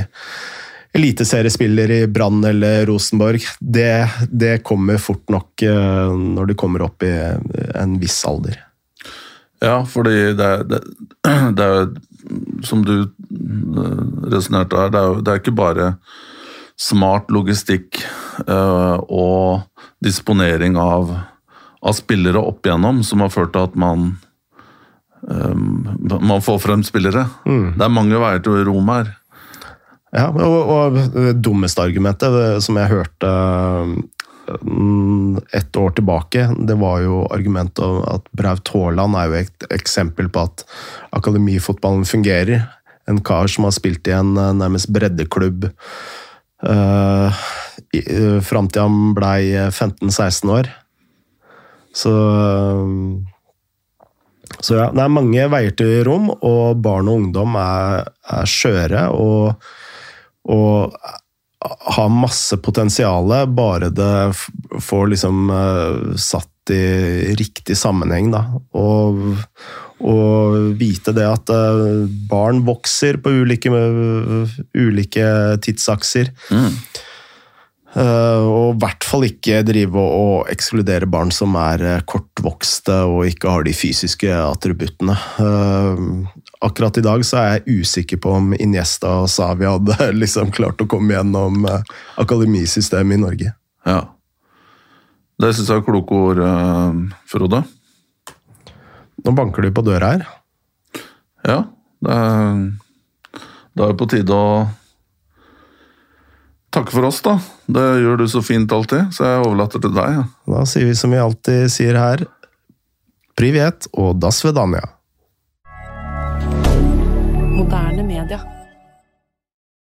eliteseriespiller i Brann eller Rosenborg, det, det kommer fort nok eh, når du kommer opp i en viss alder. Ja, fordi det det, det er Som du eh, resonnerte her, det er, jo- det er ikke bare smart logistikk eh, og disponering av, av spillere opp igjennom som har ført til at man eh, man får frem spillere. Det er mange veier til Rom her. Ja, og, og det dummeste argumentet som jeg hørte mm, et år tilbake, det var jo argumentet om at Braut Haaland er jo et eksempel på at akademifotballen fungerer. En kar som har spilt i en eh, nærmest breddeklubb uh, fram til han blei 15-16 år. Så Så ja, det er mange veier til rom, og barn og ungdom er, er skjøre og, og har masse potensial, bare det får liksom eh, satt i riktig sammenheng, da. Og, og vite det at eh, barn vokser på ulike, ulike tidsakser. Mm. Uh, og i hvert fall ikke drive og, ekskludere barn som er eh, kortvokste og ikke har de fysiske attributtene. Eh, akkurat i dag så er jeg usikker på om Iniesta og Savi hadde liksom klart å komme gjennom eh, akademisystemet i Norge. Ja. Det syns jeg er kloke ord, eh, Frode. Nå banker du på døra her. Ja, det er, det er på tide å takke for oss, da. Det gjør du så fint alltid, så jeg overlater til deg. Ja. Da sier vi som vi alltid sier her, privet og das svedanja. Moderne media.